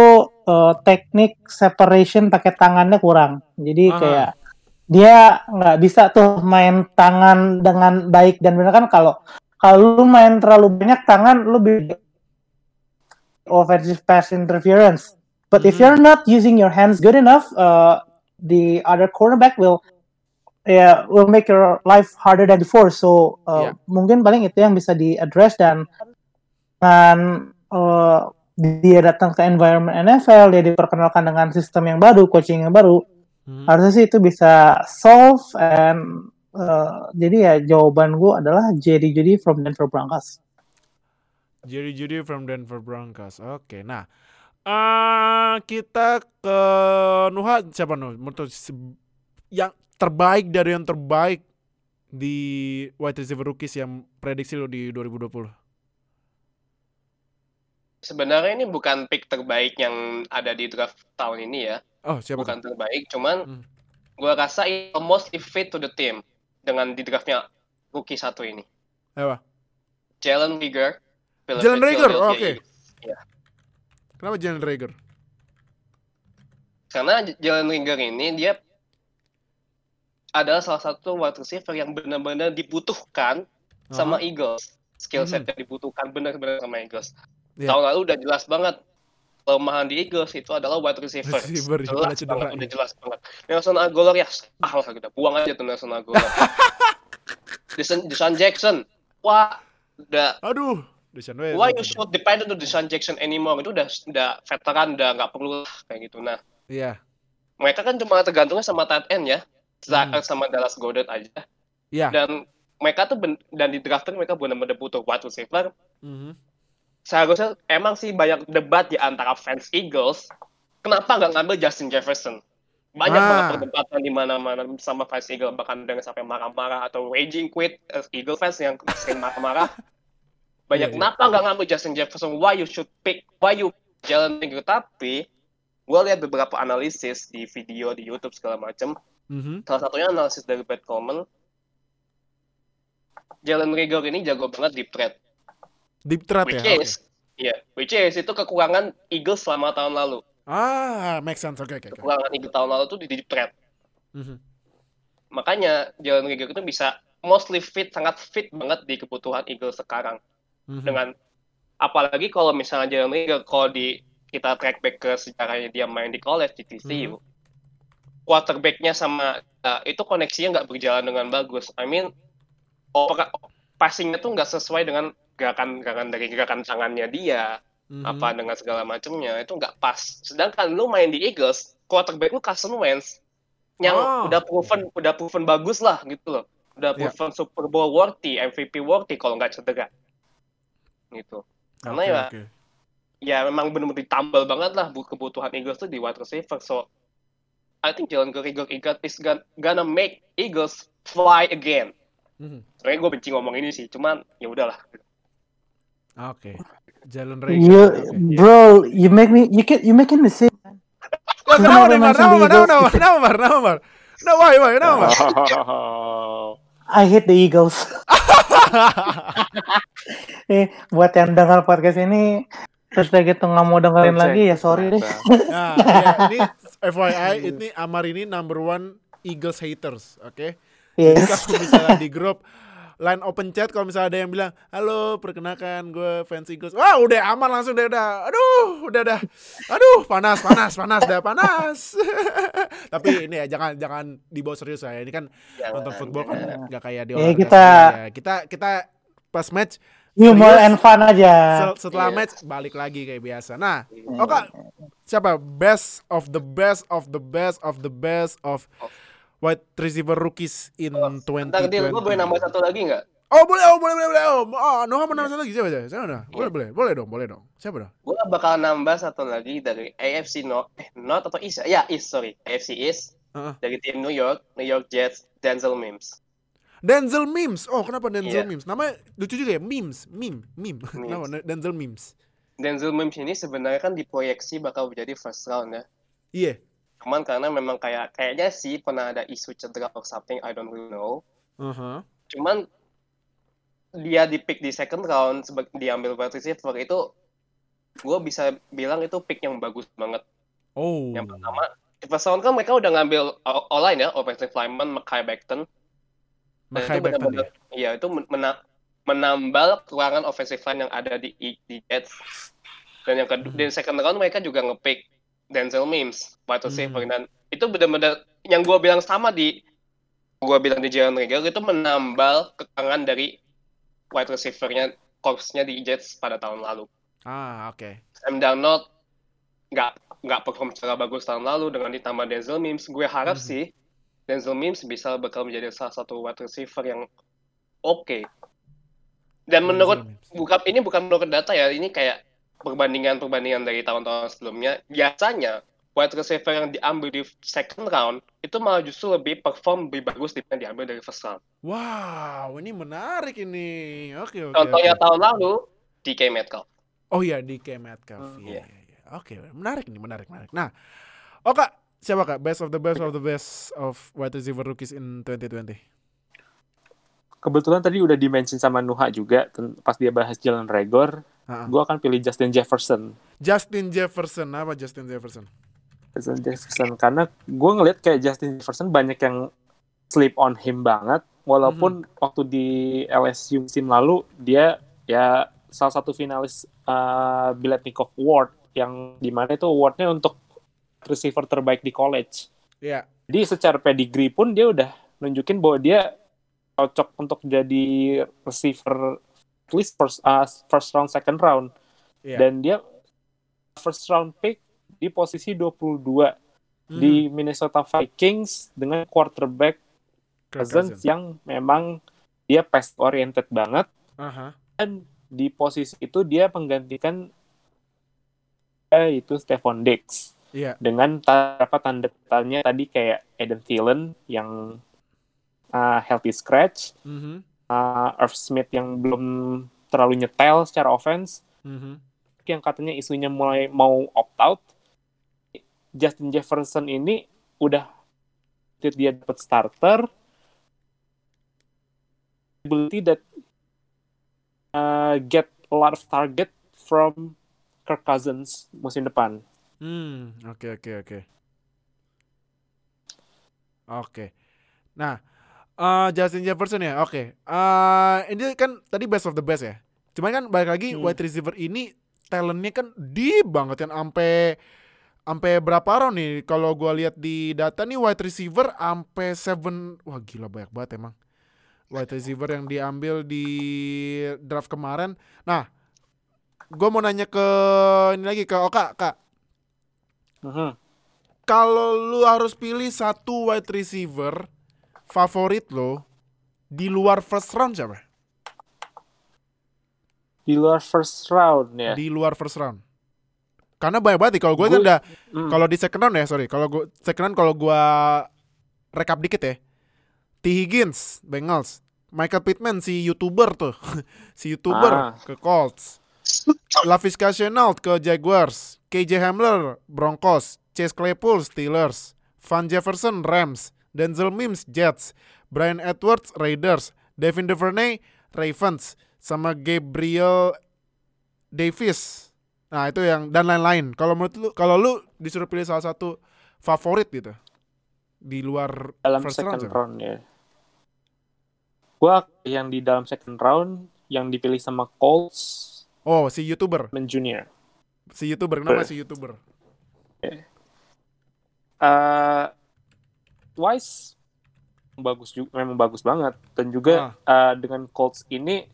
eh, teknik separation pakai tangannya kurang. Jadi Ah. kayak dia nggak bisa tuh main tangan dengan baik dan benar kan kalau kalau lu main terlalu banyak tangan lu offensive pass interference. But if Mhm. you're not using your hands good enough, uh, the other cornerback will ya will make your life harder than before. So uh, Iya. mungkin paling itu yang bisa di address dan dengan uh, dia datang ke environment NFL, dia diperkenalkan dengan sistem yang baru, coaching yang baru, Hmm. harusnya sih itu bisa solve and uh, jadi ya jawaban gue adalah Jerry Judy from Denver Broncos. Jerry Judy from Denver Broncos. Oke, nah eh kita ke Nuha siapa Nuh? Menurut yang terbaik dari yang terbaik di wide receiver rookies yang prediksi lo di 2020. Sebenarnya ini bukan pick terbaik yang ada di draft tahun ini ya. Oh, siapa bukan terbaik, cuman Hmm. gua rasa it almost fit to the team dengan di draftnya rookie satu ini. Apa? Jalen Rieger. Jalen Reagor, oh, oke. Philadelphia Eagles. Kenapa Jalen Rager? Karena Jalen Rieger ini dia adalah salah satu wide receiver yang benar-benar dibutuhkan sama Eagles. Skill set Mhm. yang dibutuhkan benar-benar sama Eagles. Iya. Tahun lalu udah jelas banget kelemahan di Eagles itu adalah wide receiver. Receiver, jelas cedera, banget, ya. udah jelas banget. Nelson Aguilar ya, ah lah kita buang aja tuh Nelson Aguilar. *laughs* Deshaun, Deshaun Jackson, wah udah Aduh, Deshaun why you should depend on Deshaun Jackson anymore itu udah udah veteran udah nggak perlu kayak gitu. Nah Iya. mereka kan cuma tergantungnya sama tight end ya, Zach Hmm. sama Dallas Goddard aja. Iya. Dan mereka tuh ben- dan di draft mereka benar-benar butuh wide receiver. Mhm. Seharusnya emang sih banyak debat di antara fans Eagles. Kenapa nggak ngambil Justin Jefferson? Banyak Ah. banget perdebatan di mana-mana sama fans Eagles bahkan dengan sampai marah-marah atau raging quit eh, Eagle fans yang sering marah-marah. *laughs* Banyak Iya, iya. kenapa nggak ngambil Justin Jefferson? Why you should pick? Why you Jalen Reagor? Tapi gue lihat beberapa analisis di video di YouTube segala macam. Mhm. Salah satunya analisis dari Pat Coleman. Jalen Reagor ini jago banget deep threat. Deep threat Which ya. Is, iya, which is itu kekurangan Eagles selama tahun lalu. Ah, make sense. Oke, oke, oke. Kekurangan Eagles tahun lalu tuh di deep threat. Mhm. Makanya Jalen Reagor itu bisa mostly fit, sangat fit banget di kebutuhan Eagles sekarang. Mhm. Dengan apalagi kalau misalnya Jalen Reagor kalau di kita track back ke sejarahnya dia main di college di TCU, quarterbacknya sama uh, itu koneksinya nggak berjalan dengan bagus. I mean, opera- passingnya tuh nggak sesuai dengan gerakan-gerakan dari gerakan tangannya dia. Mhm. apa dengan segala macamnya itu nggak pas. Sedangkan lu main di Eagles, quarterback lu Carson Wentz yang Oh. udah proven udah proven bagus lah gitu loh. Udah Iya. proven Super Bowl worthy, MVP worthy kalau nggak cedera. Gitu. Karena Oke, ya oke. ya memang benar-benar ditambal banget lah bu- kebutuhan Eagles tuh di wide receiver. So I think Jalen Reagor Eagles is gonna, gonna make Eagles fly again. Mhm. Sebenarnya gue benci ngomong ini sih, cuman ya udahlah. Oke. Jalen You, Rager. oke. bro, you make me, you can, you making the same. Kenapa nih, Mar? mention Kenapa, the Mar? Eagles. Kenapa, kenapa, Mar? Kenapa, Mar? Kenapa, why? I hate the Eagles. Nih, *laughs* buat yang dengar podcast ini, terus udah gitu nggak mau dengerin lagi ya sorry deh. Nah, ya, ini FYI, ini Amar ini number one Eagles haters, oke? Jadi Yes. kalau misalnya di grup line open chat kalau misalnya ada yang bilang halo perkenalkan gue fans Eagles. Wah udah aman langsung deh udah. Aduh udah dah aduh panas panas panas dah panas. *laughs* Tapi ini ya jangan jangan dibawa serius ya. Ini kan Jangan, nonton football kan nggak kayak di Ya, kita- ya. kita kita pas match Humor Serius? and fun aja. setelah Iya. match balik lagi kayak biasa nah oke siapa best of the best of the best of the best of wide receiver rookies in 2020 Ntar dia gue boleh nambah satu lagi nggak? Oh boleh, oh boleh, boleh, boleh. Oh, oh Noah mau nambah satu lagi siapa siapa? Siapa Noah? Boleh, boleh, boleh dong, boleh dong. Siapa dong? Gue bakal nambah satu lagi dari AFC North, eh, North atau East? Ya, East, sorry. AFC East. Heeh. Dari tim New York, New York Jets, Denzel Mims. Denzel Mims. Oh kenapa Denzel Iya. Mims? Namanya lucu juga ya, Mims, meme, meme. *laughs* Kenapa Denzel Mims? Denzel Mims ini sebenarnya kan diproyeksi bakal menjadi first round ya. Iya. Cuman karena memang kayak kayaknya sih pernah ada isu cedera or something, I don't really know. Uh-huh. Cuman dia di pick di second round sebagai diambil wide receiver itu gue bisa bilang itu pick yang bagus banget Oh. Yang pertama, di first round kan mereka udah ngambil online ya, offensive lineman Mackay Becton. Mackay itu Becton ya. benar-benar- Iya, itu men- mena- menambal kekurangan offensive line yang ada di, di Jets. Dan yang kedua, Hmm. di second round mereka juga ngepick Denzel Mims, wide receiver. Hmm. Dan itu benar-benar yang gua bilang sama di gua bilang di Jalen Reagor itu menambal kekurangan dari wide receiver-nya corpsnya di Jets pada tahun lalu. Ah, oke. Sam Darnold nggak nggak perform secara bagus tahun lalu dengan ditambah Denzel Mims. Gue harap Mhm. sih Denzel Mims bisa bakal menjadi salah satu wide receiver yang oke. Dan menurut bukan ini bukan menurut data ya, ini kayak perbandingan-perbandingan dari tahun-tahun sebelumnya. Biasanya wide receiver yang diambil di second round itu malah justru lebih perform lebih bagus dibanding diambil dari first round. Wow, ini menarik ini. Oke, oke. Contohnya oke. tahun lalu DK Metcalf. Oh iya, DK Metcalf. Hmm, Iya, iya. iya. Oke, menarik nih, menarik, menarik. Nah, kak, siapa kak? Best of the best of the best of wide receiver rookies in 2020. Kebetulan tadi udah dimention sama Nuha juga pas dia bahas Jalen Regor. Gue akan pilih Justin Jefferson. Justin Jefferson, apa Justin Jefferson? Justin Jefferson karena gue ngeliat kayak Justin Jefferson banyak yang sleep on him banget. Walaupun waktu di LSU musim lalu dia ya salah satu finalis uh, Biletnikoff Award yang di mana itu awardnya untuk receiver terbaik di college. Iya. Jadi secara pedigree pun dia udah nunjukin bahwa dia cocok untuk jadi receiver at least first, uh, first round, second round. Iya. Dan dia first round pick di posisi 22 Hmm, di Minnesota Vikings dengan quarterback Cousins Cousins. yang memang dia pass oriented banget Aha. dan di posisi itu dia menggantikan eh, itu Stephon Diggs Iya. dengan apa tanda tanya tadi kayak Eden Thielen yang uh, healthy scratch, Mhm. uh, Irv Smith yang belum terlalu nyetel secara offense, Mhm. yang katanya isunya mulai mau opt out. Justin Jefferson ini udah dia dapat starter ability that uh, get a lot of target from Kirk Cousins musim depan. Hmm, oke oke oke. Oke. Nah, eh, Justin Jefferson ya, oke. Eh, ini kan tadi best of the best ya. Cuman kan balik lagi Hmm. wide receiver ini talentnya kan deep banget kan sampai sampai berapa round nih kalau gua lihat di data nih wide receiver sampai seven wah gila banyak banget emang wide receiver yang diambil di draft kemarin nah gua mau nanya ke ini lagi ke Oka kak Mhm. kalau lu harus pilih satu wide receiver favorit lo di luar first round siapa? Di luar first round ya. Di luar first round. Karena banyak banget kalau gue kan udah Hmm. kalau di second round ya sorry kalau gue second round kalau gue rekap dikit ya. T Higgins Bengals, Michael Pittman si youtuber tuh, *laughs* si youtuber Ah. ke Colts, Lavisca Chenault ke Jaguars, KJ Hamler Broncos, Chase Claypool Steelers, Van Jefferson Rams, Denzel Mims Jets, Brian Edwards Raiders, Devin Duvernay Ravens, sama Gabriel Davis. Nah itu yang dan lain-lain. Kalau menurut lu, kalau lu disuruh pilih salah satu favorit gitu di luar dalam first round second siapa? round ya. Gua yang di dalam second round yang dipilih sama Colts Oh si youtuber, Man Junior. si youtuber kenapa si youtuber? Eh Wise bagus juga, memang bagus banget dan juga eh, dengan Colts ini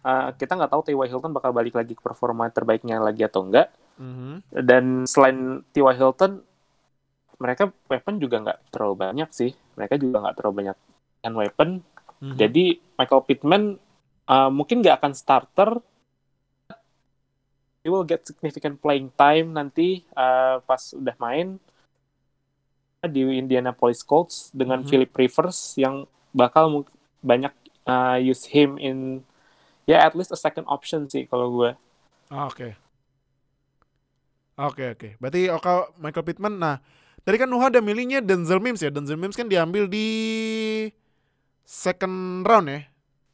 eh, kita nggak tahu T.Y. Hilton bakal balik lagi ke performa terbaiknya lagi atau enggak Mhm. dan selain T.Y. Hilton mereka weapon juga nggak terlalu banyak sih mereka juga nggak terlalu banyak kan weapon Mhm. Jadi Michael Pittman uh, mungkin nggak akan starter. He will get significant playing time nanti uh, pas udah main di Indianapolis Colts dengan Mhm. Philip Rivers yang bakal banyak uh, use him in ya at least a second option sih kalau gue. Ah, Oke. Oke oke. Berarti Oka Michael Pittman. Nah, tadi kan Nuha ada milihnya Denzel Mims ya. Denzel Mims kan diambil di second round ya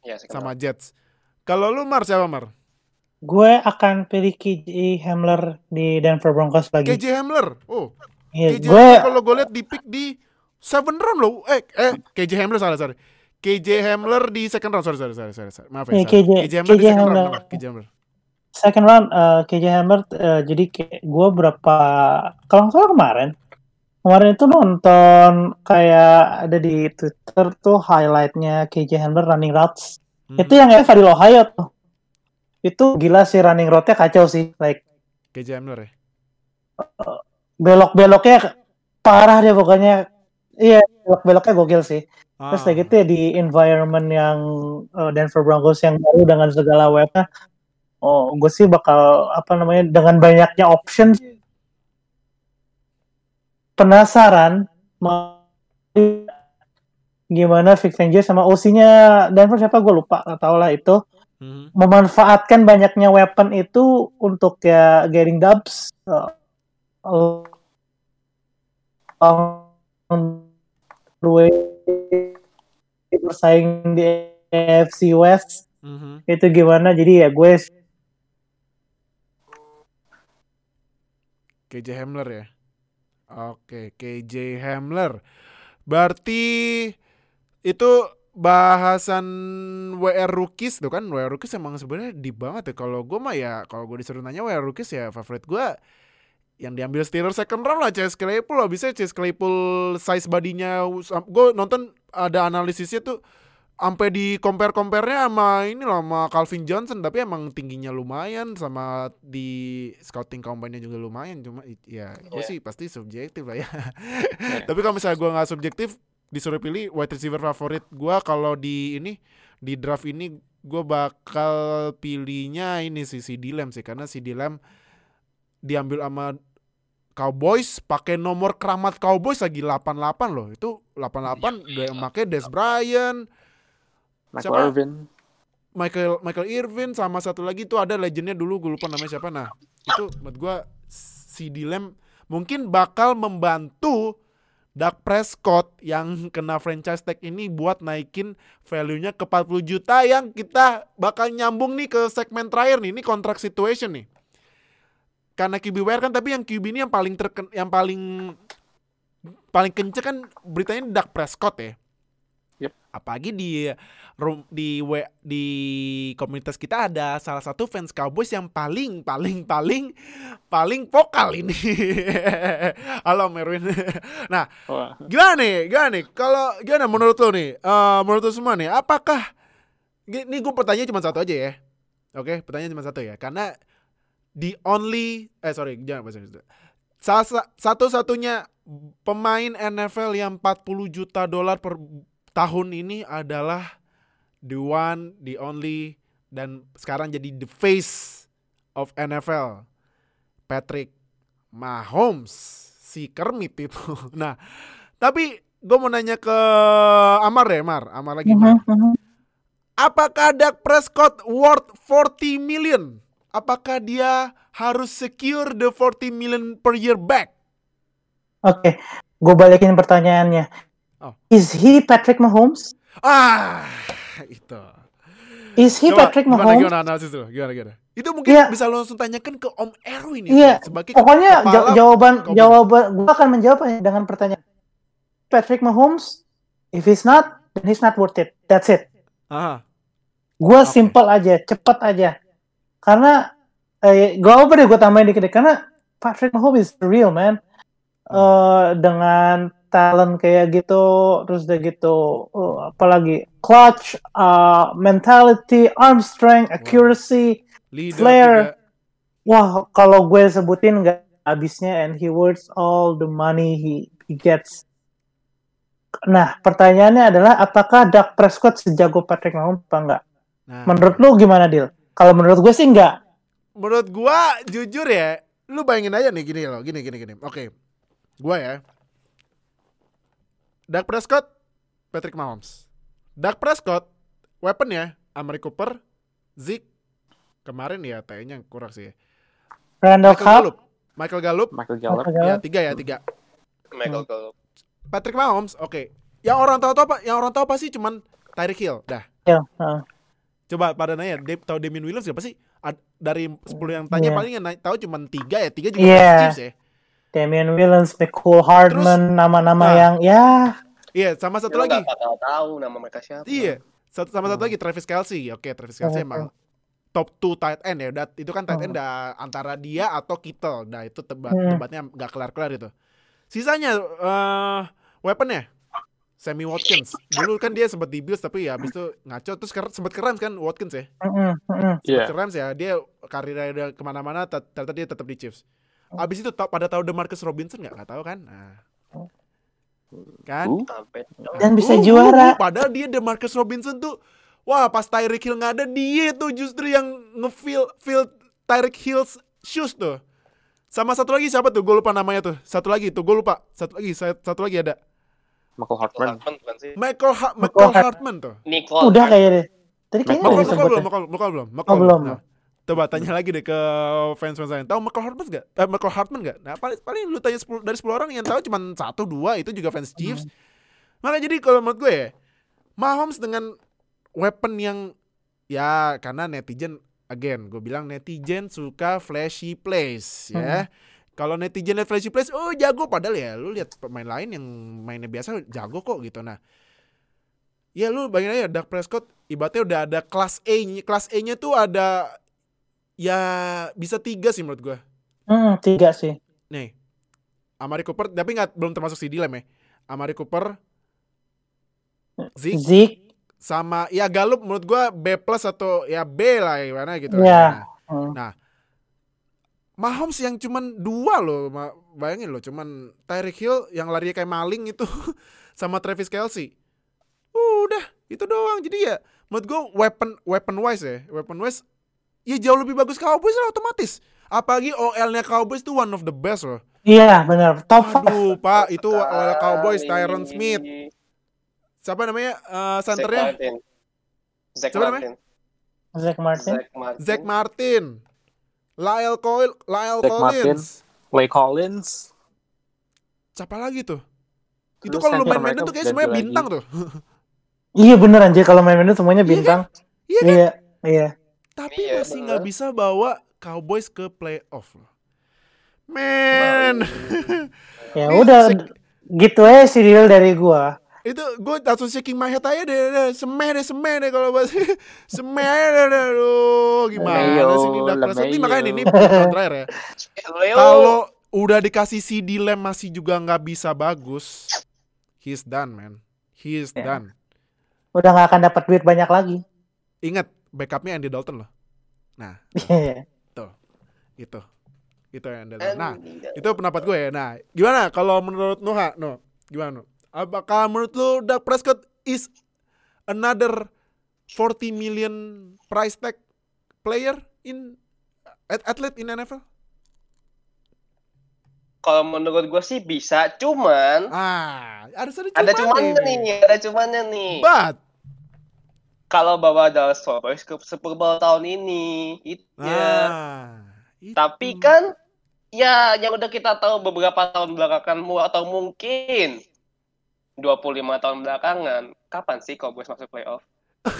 Ya, second sama Jets. Kalau lu Mar siapa Mar? Gue akan pilih KJ Hamler di Denver Broncos lagi. KJ Hamler. Oh, Iya, KJ gue kalau gue lihat di pick di seven round loh. Eh, eh KJ Hamler salah sorry. KJ Hamler di second round. Sorry, sorry, sorry, sorry. sorry. Maaf ya. Iya, salah. KJ KJ Hamler di KJ second round. Hamler. Kenapa? KJ Hamler. second round eh, KJ Hamler eh, jadi kayak gue berapa kalau nggak salah kemarin kemarin itu nonton kayak ada di Twitter tuh highlightnya KJ Hamler running routes Hmm. itu yang Fadil Ohio tuh itu gila sih running route-nya kacau sih like KJ Hamler ya. belok-beloknya parah deh pokoknya. Iya belok-beloknya gokil sih. Terus Ah. kayak gitu ya di environment yang eh, Denver Broncos yang baru dengan segala webnya oh gue sih bakal apa namanya dengan banyaknya option penasaran mau gimana Vic Fangio sama OC-nya Denver siapa? Gue lupa nggak tahu lah itu Mhm. memanfaatkan banyaknya weapon itu untuk ya getting dubs uh, along the way bersaing di AFC West Mhm. itu gimana jadi ya gue KJ Hamler ya. Oke, KJ Hamler. Berarti itu bahasan WR Rookies tuh kan WR Rookies emang sebenarnya deep banget ya kalau gue mah ya kalau gue disuruh nanya WR Rookies ya favorit gue yang diambil Steelers second round lah Chase Claypool. Habisnya Chase Claypool size badinya gue nonton ada analisisnya tuh sampai di compare compare-nya sama ini loh sama Calvin Johnson tapi emang tingginya lumayan sama di scouting combine-nya juga lumayan. Cuma ya gue Iya. sih pasti subjektif lah ya. *laughs* Tapi kalau misalnya gue nggak subjektif disuruh pilih wide receiver favorit gue kalau di ini di draft ini gue bakal pilihnya ini sih si Dilem sih karena si Dilem diambil sama Cowboys pakai nomor keramat Cowboys lagi 88 loh itu 88 udah make Des Bryant Michael Siapa? Irvin. Michael Michael Irvin sama satu lagi tuh ada legendnya dulu gue lupa namanya siapa nah itu menurut gue si Dilem mungkin bakal membantu Dak Prescott yang kena franchise tag ini buat naikin value-nya ke 40 juta yang kita bakal nyambung nih ke segmen terakhir nih. Ini kontrak situation nih. Karena QB wire kan tapi yang QB ini yang paling terken yang paling paling kenceng kan beritanya Dak Prescott ya. Yep. apalagi di di di komunitas kita ada salah satu fans Cowboys yang paling paling paling paling vokal ini. *laughs* Halo Merwin. *laughs* nah, Wah. gimana nih? Gimana nih? Kalau gimana menurut lo nih? Eh, menurut lo semua nih, apakah ini gue pertanyaan cuma satu aja ya. Oke, pertanyaan cuma satu ya. Karena the only eh sorry, jangan bahasa. Salah satu-satunya pemain NFL yang 40 juta dolar per tahun ini adalah the one, the only dan sekarang jadi the face of NFL. Patrick Mahomes, si Kermit itu. *laughs* Nah, tapi gue mau nanya ke Amar deh, Amar. Amar lagi, Mar. Mhm. Apakah Dak Prescott worth 40 million? Apakah dia harus secure the 40 million per year back? Oke, gue balikin pertanyaannya. Oh. Is he Patrick Mahomes? Ah, *laughs* itu. Is he Coba, Patrick gimana, Mahomes? gimana analisis dulu? Gimana, gimana? Itu mungkin Iya. bisa lo langsung tanyakan ke Om Erwin itu Iya, sebagai Pokoknya kepala ja- jawaban jawaban gue akan menjawabnya dengan pertanyaan Patrick Mahomes. If he's not, then he's not worth it. That's it. Aha. Gue Oke. simple aja, cepet aja. Karena eh, gue apa deh gue tambahin dikit deh. Karena Patrick Mahomes is real man. Eh dengan talent kayak gitu, terus udah gitu, eh, apalagi clutch, eh, mentality, arm strength, accuracy. Leader Flair. Wah, kalau gue sebutin nggak habisnya and he worth all the money he, he gets. Nah, pertanyaannya adalah apakah Dak Prescott sejago Patrick Mahomes apa enggak? Nah, Menurut lu gimana, Dil? Kalau menurut gue sih enggak. menurut gua jujur ya, lu bayangin aja nih gini loh, gini gini gini. Oke. Gua ya. Dak Prescott, Patrick Mahomes. Dak Prescott, weaponnya Amari Cooper, Zeke, kemarin ya kayaknya kurang sih. ya. Randall Michael Cobb, Gallup, Michael Gallup, Michael Gallup. Ya tiga ya tiga. Michael Gallup. Patrick Mahomes, oke. Yang orang tahu apa? Yang orang tahu apa sih? Cuman Tyreek Hill. Dah. ya, uh, Coba pada nanya, Dave tahu Damien Williams siapa sih? Ad- dari 10 yang tanya Iya. paling yang tahu cuma tiga ya, tiga juga fans Chiefs ya. Damian Williams, McCall Hardman, nama-nama nah. yang ya Iya, sama satu Lu lagi. bakal tahu nama mereka siapa. Iya. Satu sama Hmm. satu lagi Travis Kelsey. Oke, Travis Kelsey emang top 2 tight end ya. Udah, itu kan tight end Hmm. dah antara dia atau Kittle. Nah, itu debat Hmm. debatnya nggak kelar-kelar itu. Sisanya eh weaponnya Sammy Watkins. Dulu kan dia sempat di Bills tapi ya habis itu ngaco terus ker- sempat keren kan Watkins ya. mm-mm, mm-mm. Iya. Keren ya. Dia karirnya udah ke mana-mana ternyata dia tetap di Chiefs. Abis itu tau- pada tahu DeMarcus Robinson nggak? Nggak tahu kan? Nah. Kan? Uh, dan bisa Uh, juara. uh, padahal dia Demarcus Robinson tuh wah pas Tyreek Hill nggak ada dia tuh justru yang ngefeel feel Tyreek Hill's shoes tuh. Sama satu lagi siapa tuh? Gue lupa namanya tuh. Satu lagi tuh gue lupa. Satu lagi sa- satu lagi ada. Michael Hartman. Hartman bukan sih? Michael ha Michael Michael Hart- Hartman tuh. Nicole. Udah kayaknya deh. Tadi kayaknya Michael, udah Michael disebut belum, ya. Michael, Michael belum, Michael Oh, belum. Nah, coba tanya lagi deh ke fans-fans lain. Tahu Michael Hartman gak? Eh, Michael Hartman gak? Nah, paling, paling lu tanya 10, dari 10 orang yang tahu cuma satu dua itu juga fans Chiefs. Makanya jadi kalau menurut gue ya, Mahomes dengan weapon yang ya karena netizen again gue bilang netizen suka flashy plays ya. Kalau netizen lihat flashy plays, oh jago padahal ya lu lihat pemain lain yang mainnya biasa jago kok gitu. Nah, ya lu bayangin aja Dak Prescott ibaratnya udah ada kelas A, -nya. kelas A-nya tuh ada ya bisa tiga sih menurut gue. Hmm, tiga sih. Nih, Amari Cooper tapi nggak belum termasuk si Dilem ya. Amari Cooper, Zeke, Zeke, sama ya Gallup menurut gua B plus atau ya B lah gimana gitu. Iya. Nah, hmm, Mahomes yang cuman dua loh, bayangin loh, cuman Tyreek Hill yang lari kayak maling itu *laughs* sama Travis Kelsey. Udah, itu doang. Jadi ya menurut gua weapon weapon wise ya, weapon wise ya jauh lebih bagus Cowboys lah otomatis. Apalagi OL-nya Cowboys tuh one of the best loh. iya benar. Top five. Aduh, Pak, itu OL Cowboys. Tyron Smith. Siapa namanya? Eh, Zach centernya Martin. Zach Siapa namanya? Martin. Zach Martin. Zach Martin. Zach Martin. Lyle Coil, Lyle Zach Collins. Clay Collins. Siapa lagi tuh? Itu Terus kalau lu main center Madden mereka tuh kayak semuanya lagi. bintang tuh. Iya bener anjir kalau main Madden semuanya bintang. Iya kan? Iya, iya. Tapi Iya, masih nggak bisa bawa Cowboys ke playoff loh. Man, Ya Ini udah gitu aja sih deal dari gua. itu gue langsung shaking my head aja deh, deh. semeh deh, semeh deh kalau bahas *laughs* semeh deh, deh. Aduh, gimana Lemeyo, sih ini Dak Prescott? Ini makanya ini terakhir ya. Leo. Kalau udah dikasih CD Lamb masih juga nggak bisa bagus, he's done man, he's Ya. done. Udah nggak akan dapat duit banyak lagi. Ingat backupnya Andy Dalton loh. Nah, *laughs* Iya. itu, itu yang Andy Dalton. Nah, itu pendapat gue ya. Nah, gimana kalau menurut Noha? No, gimana? No? Apakah menurut lu Dak Prescott is another 40 million price tag player in at- athlete in NFL? Kalau menurut gue sih bisa, cuman Ah, ada ada ada cumannya cumannya ini. nih, ada cumannya nih. But Kalau bawa Dallas Cowboys ke Super Bowl tahun ini, itu ya. ah, itu. Tapi kan ya yang udah kita tahu beberapa tahun belakangan atau mungkin 25 tahun belakangan, kapan sih Cowboys masuk playoff? *laughs*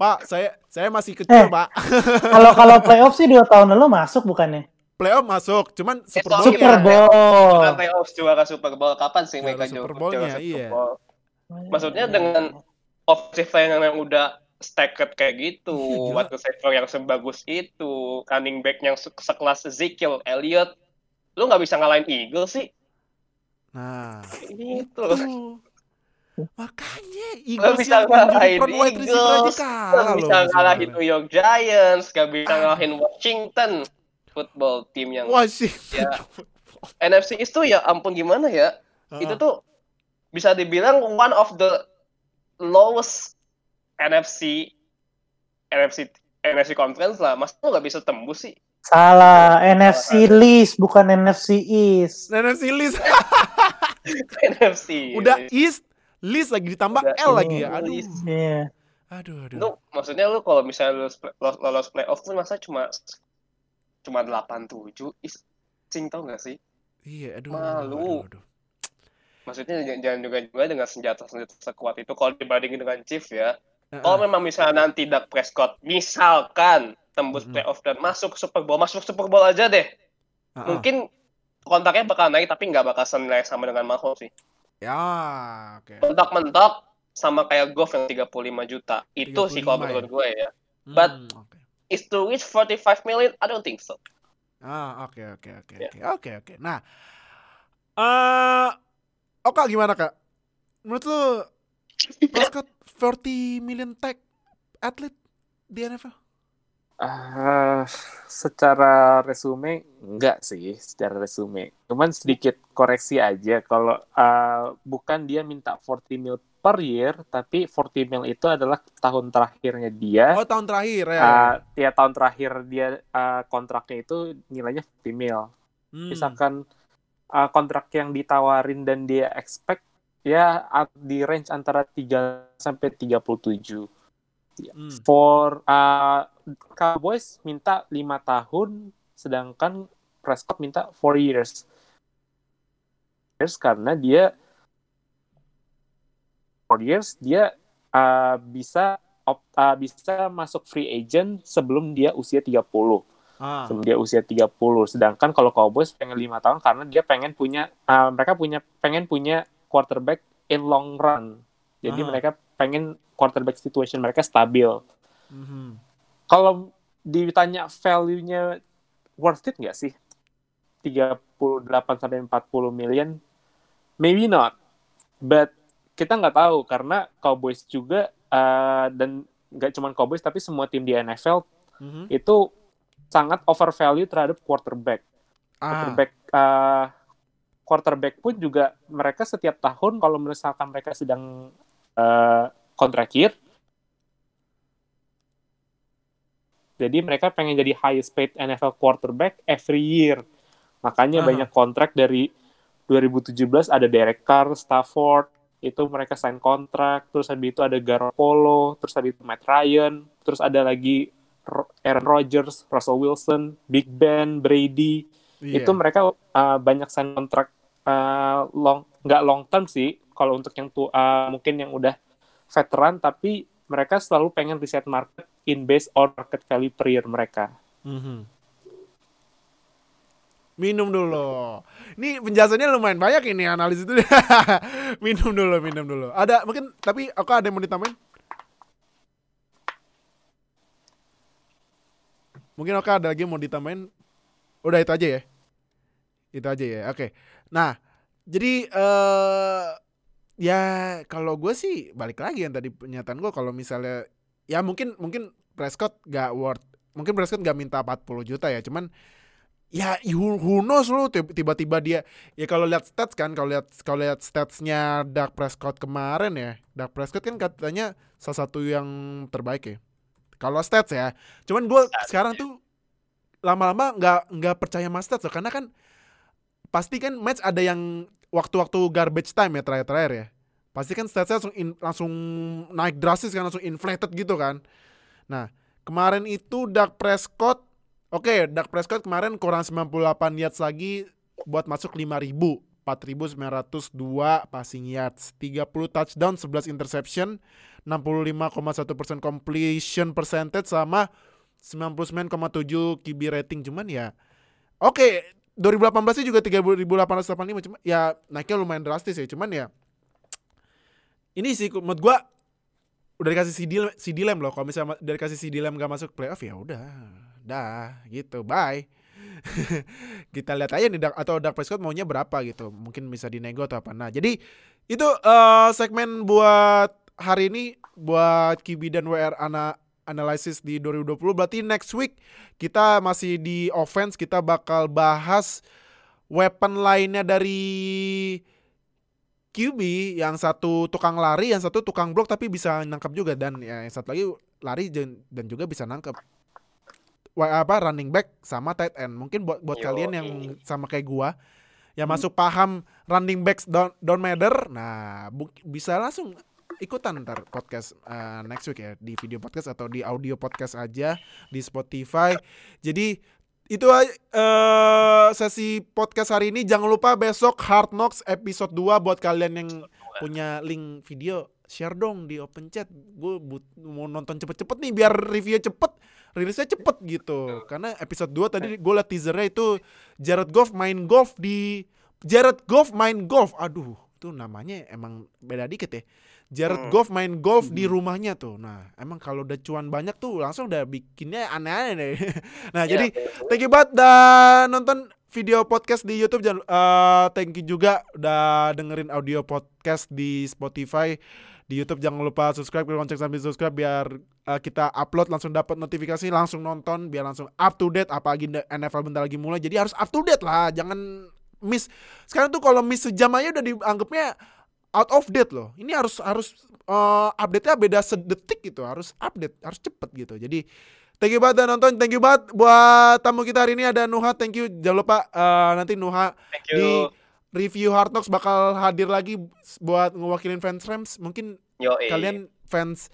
Pak, saya saya masih kecil, Eh. Pak. *laughs* Kalau kalau playoff sih dua tahun lalu masuk bukannya? Playoff masuk, cuman Super sorry, Bowl Super ya. Bowl. Bukan playoff juara Super Bowl, kapan sih mereka Super juara Super iya. Bowl? Maksudnya dengan offensive line yang udah stacked kayak gitu, Iya, wide receiver yang sebagus itu, running back yang se- sekelas Ezekiel Elliott, lu nggak bisa ngalahin Eagles sih, Nah, gitu. itu. Makanya Gak Eagles bisa yang injury ngalahin Eagles, kalah Gak bisa ngalahin. New York Giants, gak bisa ngalahin Washington. Football team yang Washington. Ya. NFC tuh ya ampun gimana ya, Ah, itu tuh bisa dibilang one of the lowest NFC NFC NFC conference lah. Mas lu nggak bisa tembus sih? Salah, NFC East bukan NFC East. NFC list NFC. udah East list lagi ditambah Udah L lagi ya. Aduh. list. Iya. Aduh, aduh. Lu maksudnya lu kalau misalnya lu lolos, lolos playoff pun masa cuma cuma 87 is sing tau gak sih? Iya, aduh. Malu. aduh, aduh. Maksudnya jangan- jangan juga juga dengan senjata-senjata sekuat itu kalau dibandingin dengan Chief ya. Ah, Kalau memang misalnya nanti Dak Prescott misalkan tembus Mm-mm. playoff dan masuk Super Bowl, masuk Super Bowl aja deh. Ah. Mungkin kontraknya bakal naik tapi nggak bakal senilai sama dengan Mahomes sih. Ya, oke. Mentok-mentok sama kayak Goff yang 35 juta. Itu sih 35 kalau ya? menurut gue ya. But- Hmm, oke. Is to reach 45 million? I don't think so. Ah, oke oke oke Ya. oke oke oke. Nah, eh Oka gimana kak? Menurut lu Prescott 40 million tag atlet di NFL? Ah, secara resume enggak sih, secara resume. Cuman sedikit koreksi aja kalau ah, bukan dia minta 40 mil per year, tapi 40 mil itu adalah tahun terakhirnya dia. Oh tahun terakhir ya. Ah, ya tahun terakhir dia ah, kontraknya itu nilainya 40 mil. Hmm. Misalkan ah, kontrak yang ditawarin dan dia expect ya at- di range antara 3 sampai 37 Hmm. for uh, Cowboys minta lima tahun, sedangkan Prescott minta four years. Years karena dia four years dia uh, bisa op- uh, bisa masuk free agent sebelum dia usia 30 Ah. sebelum dia usia 30 sedangkan kalau Cowboys pengen lima tahun karena dia pengen punya uh, mereka punya pengen punya quarterback in long run jadi Ah. mereka pengen quarterback situation mereka stabil Mhm. kalau ditanya value-nya worth it nggak sih 38 sampai 40 million maybe not but kita nggak tahu karena Cowboys juga uh, dan nggak cuma Cowboys tapi semua tim di NFL Mhm. itu sangat overvalue terhadap quarterback Ah. quarterback uh, quarterback pun juga mereka setiap tahun kalau misalkan mereka sedang uh, kontrak year jadi mereka pengen jadi highest paid NFL quarterback every year makanya Aha. banyak kontrak dari 2017 ada Derek Carr, Stafford itu mereka sign kontrak terus habis itu ada Garoppolo terus habis itu Matt Ryan terus ada lagi Aaron Rodgers, Russell Wilson, Big Ben, Brady Iya. itu mereka uh, banyak sign kontrak uh, long nggak long term sih kalau untuk yang tuh uh, mungkin yang udah veteran tapi mereka selalu pengen reset market in base on market value per year mereka Mhm. Minum dulu. Ini penjelasannya lumayan banyak ini analis itu. *laughs* minum dulu, minum dulu. Ada mungkin tapi aku ada yang mau ditambahin? Mungkin oke ada lagi mau ditambahin. Udah itu aja ya. Itu aja ya. Oke. Nah, jadi eh ya kalau gue sih balik lagi yang tadi pernyataan gue kalau misalnya ya mungkin mungkin Prescott gak worth mungkin Prescott gak minta 40 juta ya cuman ya who, knows lu tib- tiba-tiba dia ya kalau lihat stats kan kalau lihat kalau lihat statsnya Dak Prescott kemarin ya Dak Prescott kan katanya salah satu yang terbaik ya kalau stats ya. Cuman gue sekarang tuh lama-lama nggak nggak percaya sama stats loh, karena kan pasti kan match ada yang waktu-waktu garbage time ya terakhir-terakhir ya. Pasti kan statsnya langsung in- langsung naik drastis kan langsung inflated gitu kan. Nah kemarin itu Dak Prescott Oke, Dak Prescott kemarin kurang 98 yards lagi buat masuk 5000. 4902 passing yards, 30 touchdown, 11 interception, 65,1% completion percentage sama 99,7 QB rating cuman ya. Oke, 2018 nya juga 3885 cuma ya naiknya lumayan drastis ya, cuman ya ini sih menurut gua udah dikasih CD CD Lamb loh. Kalau misalnya udah dikasih CD Lamb gak masuk playoff ya udah, dah gitu, bye. *laughs* Kita lihat aja nih atau Dak Prescott maunya berapa gitu. Mungkin bisa dinego atau apa. Nah, jadi itu eh, segmen buat hari ini buat QB dan WR ana analysis di 2020 berarti next week kita masih di offense kita bakal bahas weapon lainnya dari QB yang satu tukang lari, yang satu tukang blok tapi bisa nangkap juga dan ya, yang satu lagi lari dan juga bisa nangkap. Apa running back sama tight end. Mungkin buat buat Yoi. kalian yang sama kayak gua yang masuk paham running backs don't, don't matter. Nah, bu- bisa langsung ikutan ntar podcast uh, next week ya di video podcast atau di audio podcast aja di Spotify. Jadi itu eh, sesi podcast hari ini jangan lupa besok Hard Knocks episode 2 buat kalian yang punya link video share dong di open chat. Gue mau nonton cepet-cepet nih biar reviewnya cepet, rilisnya cepet gitu. Karena episode 2 tadi gue liat teasernya itu Jared Goff main golf di Jared Goff main golf. Aduh, itu namanya emang beda dikit ya. Jared Hmm. Goff main golf di rumahnya tuh. Nah, emang kalau udah cuan banyak tuh langsung udah bikinnya aneh-aneh deh. *laughs* nah, Iya, jadi thank you banget udah nonton video podcast di YouTube jangan eh, thank you juga udah dengerin audio podcast di Spotify di YouTube jangan lupa subscribe klik lonceng sambil subscribe biar eh, kita upload langsung dapat notifikasi langsung nonton biar langsung up to date apalagi da- NFL bentar lagi mulai jadi harus up to date lah jangan miss sekarang tuh kalau miss sejam aja udah dianggapnya out of date loh ini harus harus eh, update-nya beda sedetik gitu harus update harus cepet gitu jadi Thank you banget udah nonton, thank you banget buat tamu kita hari ini ada Nuha, thank you. Jangan lupa eh, nanti Nuha di. Review Hard Knocks bakal hadir lagi buat ngewakilin fans Rams. Mungkin Yo, kalian fans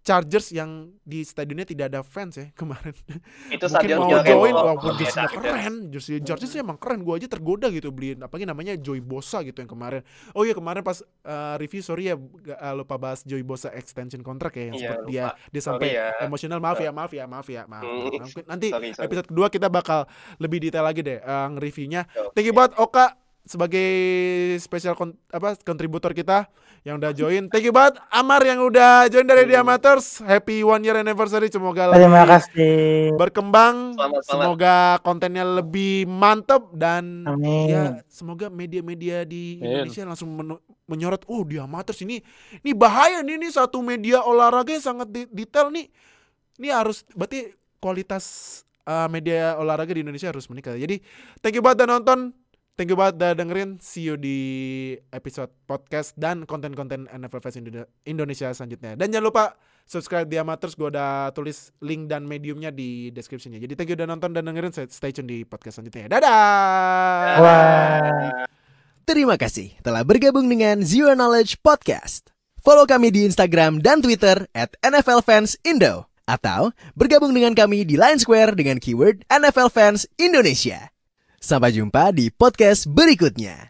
Chargers yang di stadionnya tidak ada fans ya kemarin. itu Mungkin mau join walaupun Iya, jersey Chargers. keren, jersey Chargers emang keren. Gua aja tergoda gitu beliin apalagi namanya Joy Bosa gitu yang kemarin. Oh iya kemarin pas eh, review sorry ya gak, eh, lupa bahas Joy Bosa extension kontrak ya yang Iya, lupa. dia dia sampai ya. emosional maaf ya maaf ya maaf ya maaf. Hmm. Mungkin nanti Sorry, sorry. episode kedua kita bakal lebih detail lagi deh eh, nge-reviewnya. Thank you banget Oka sebagai spesial kon- apa kontributor kita yang udah join. Thank you banget Amar yang udah join dari The Amateurs. Happy one year anniversary. Semoga Terima lebih kasih. berkembang. Selamat, selamat. Semoga kontennya lebih mantep dan Amin. ya semoga media-media di Amin. Indonesia langsung men- menyorot oh The Amateurs ini ini bahaya nih ini satu media olahraga yang sangat di- detail nih. Ini harus berarti kualitas uh, media olahraga di Indonesia harus meningkat. Jadi thank you banget udah nonton. Thank you banget udah dengerin. See you di episode podcast dan konten-konten NFL Fest Indo- Indonesia selanjutnya. Dan jangan lupa subscribe di Amateurs. Gue udah tulis link dan mediumnya di descriptionnya. Jadi thank you udah nonton dan dengerin. Stay tune di podcast selanjutnya. Dadah! Wah. Terima kasih telah bergabung dengan Zero Knowledge Podcast. Follow kami di Instagram dan Twitter at NFL Fans Indo. Atau bergabung dengan kami di Line Square dengan keyword NFL Fans Indonesia. Sampai jumpa di podcast berikutnya.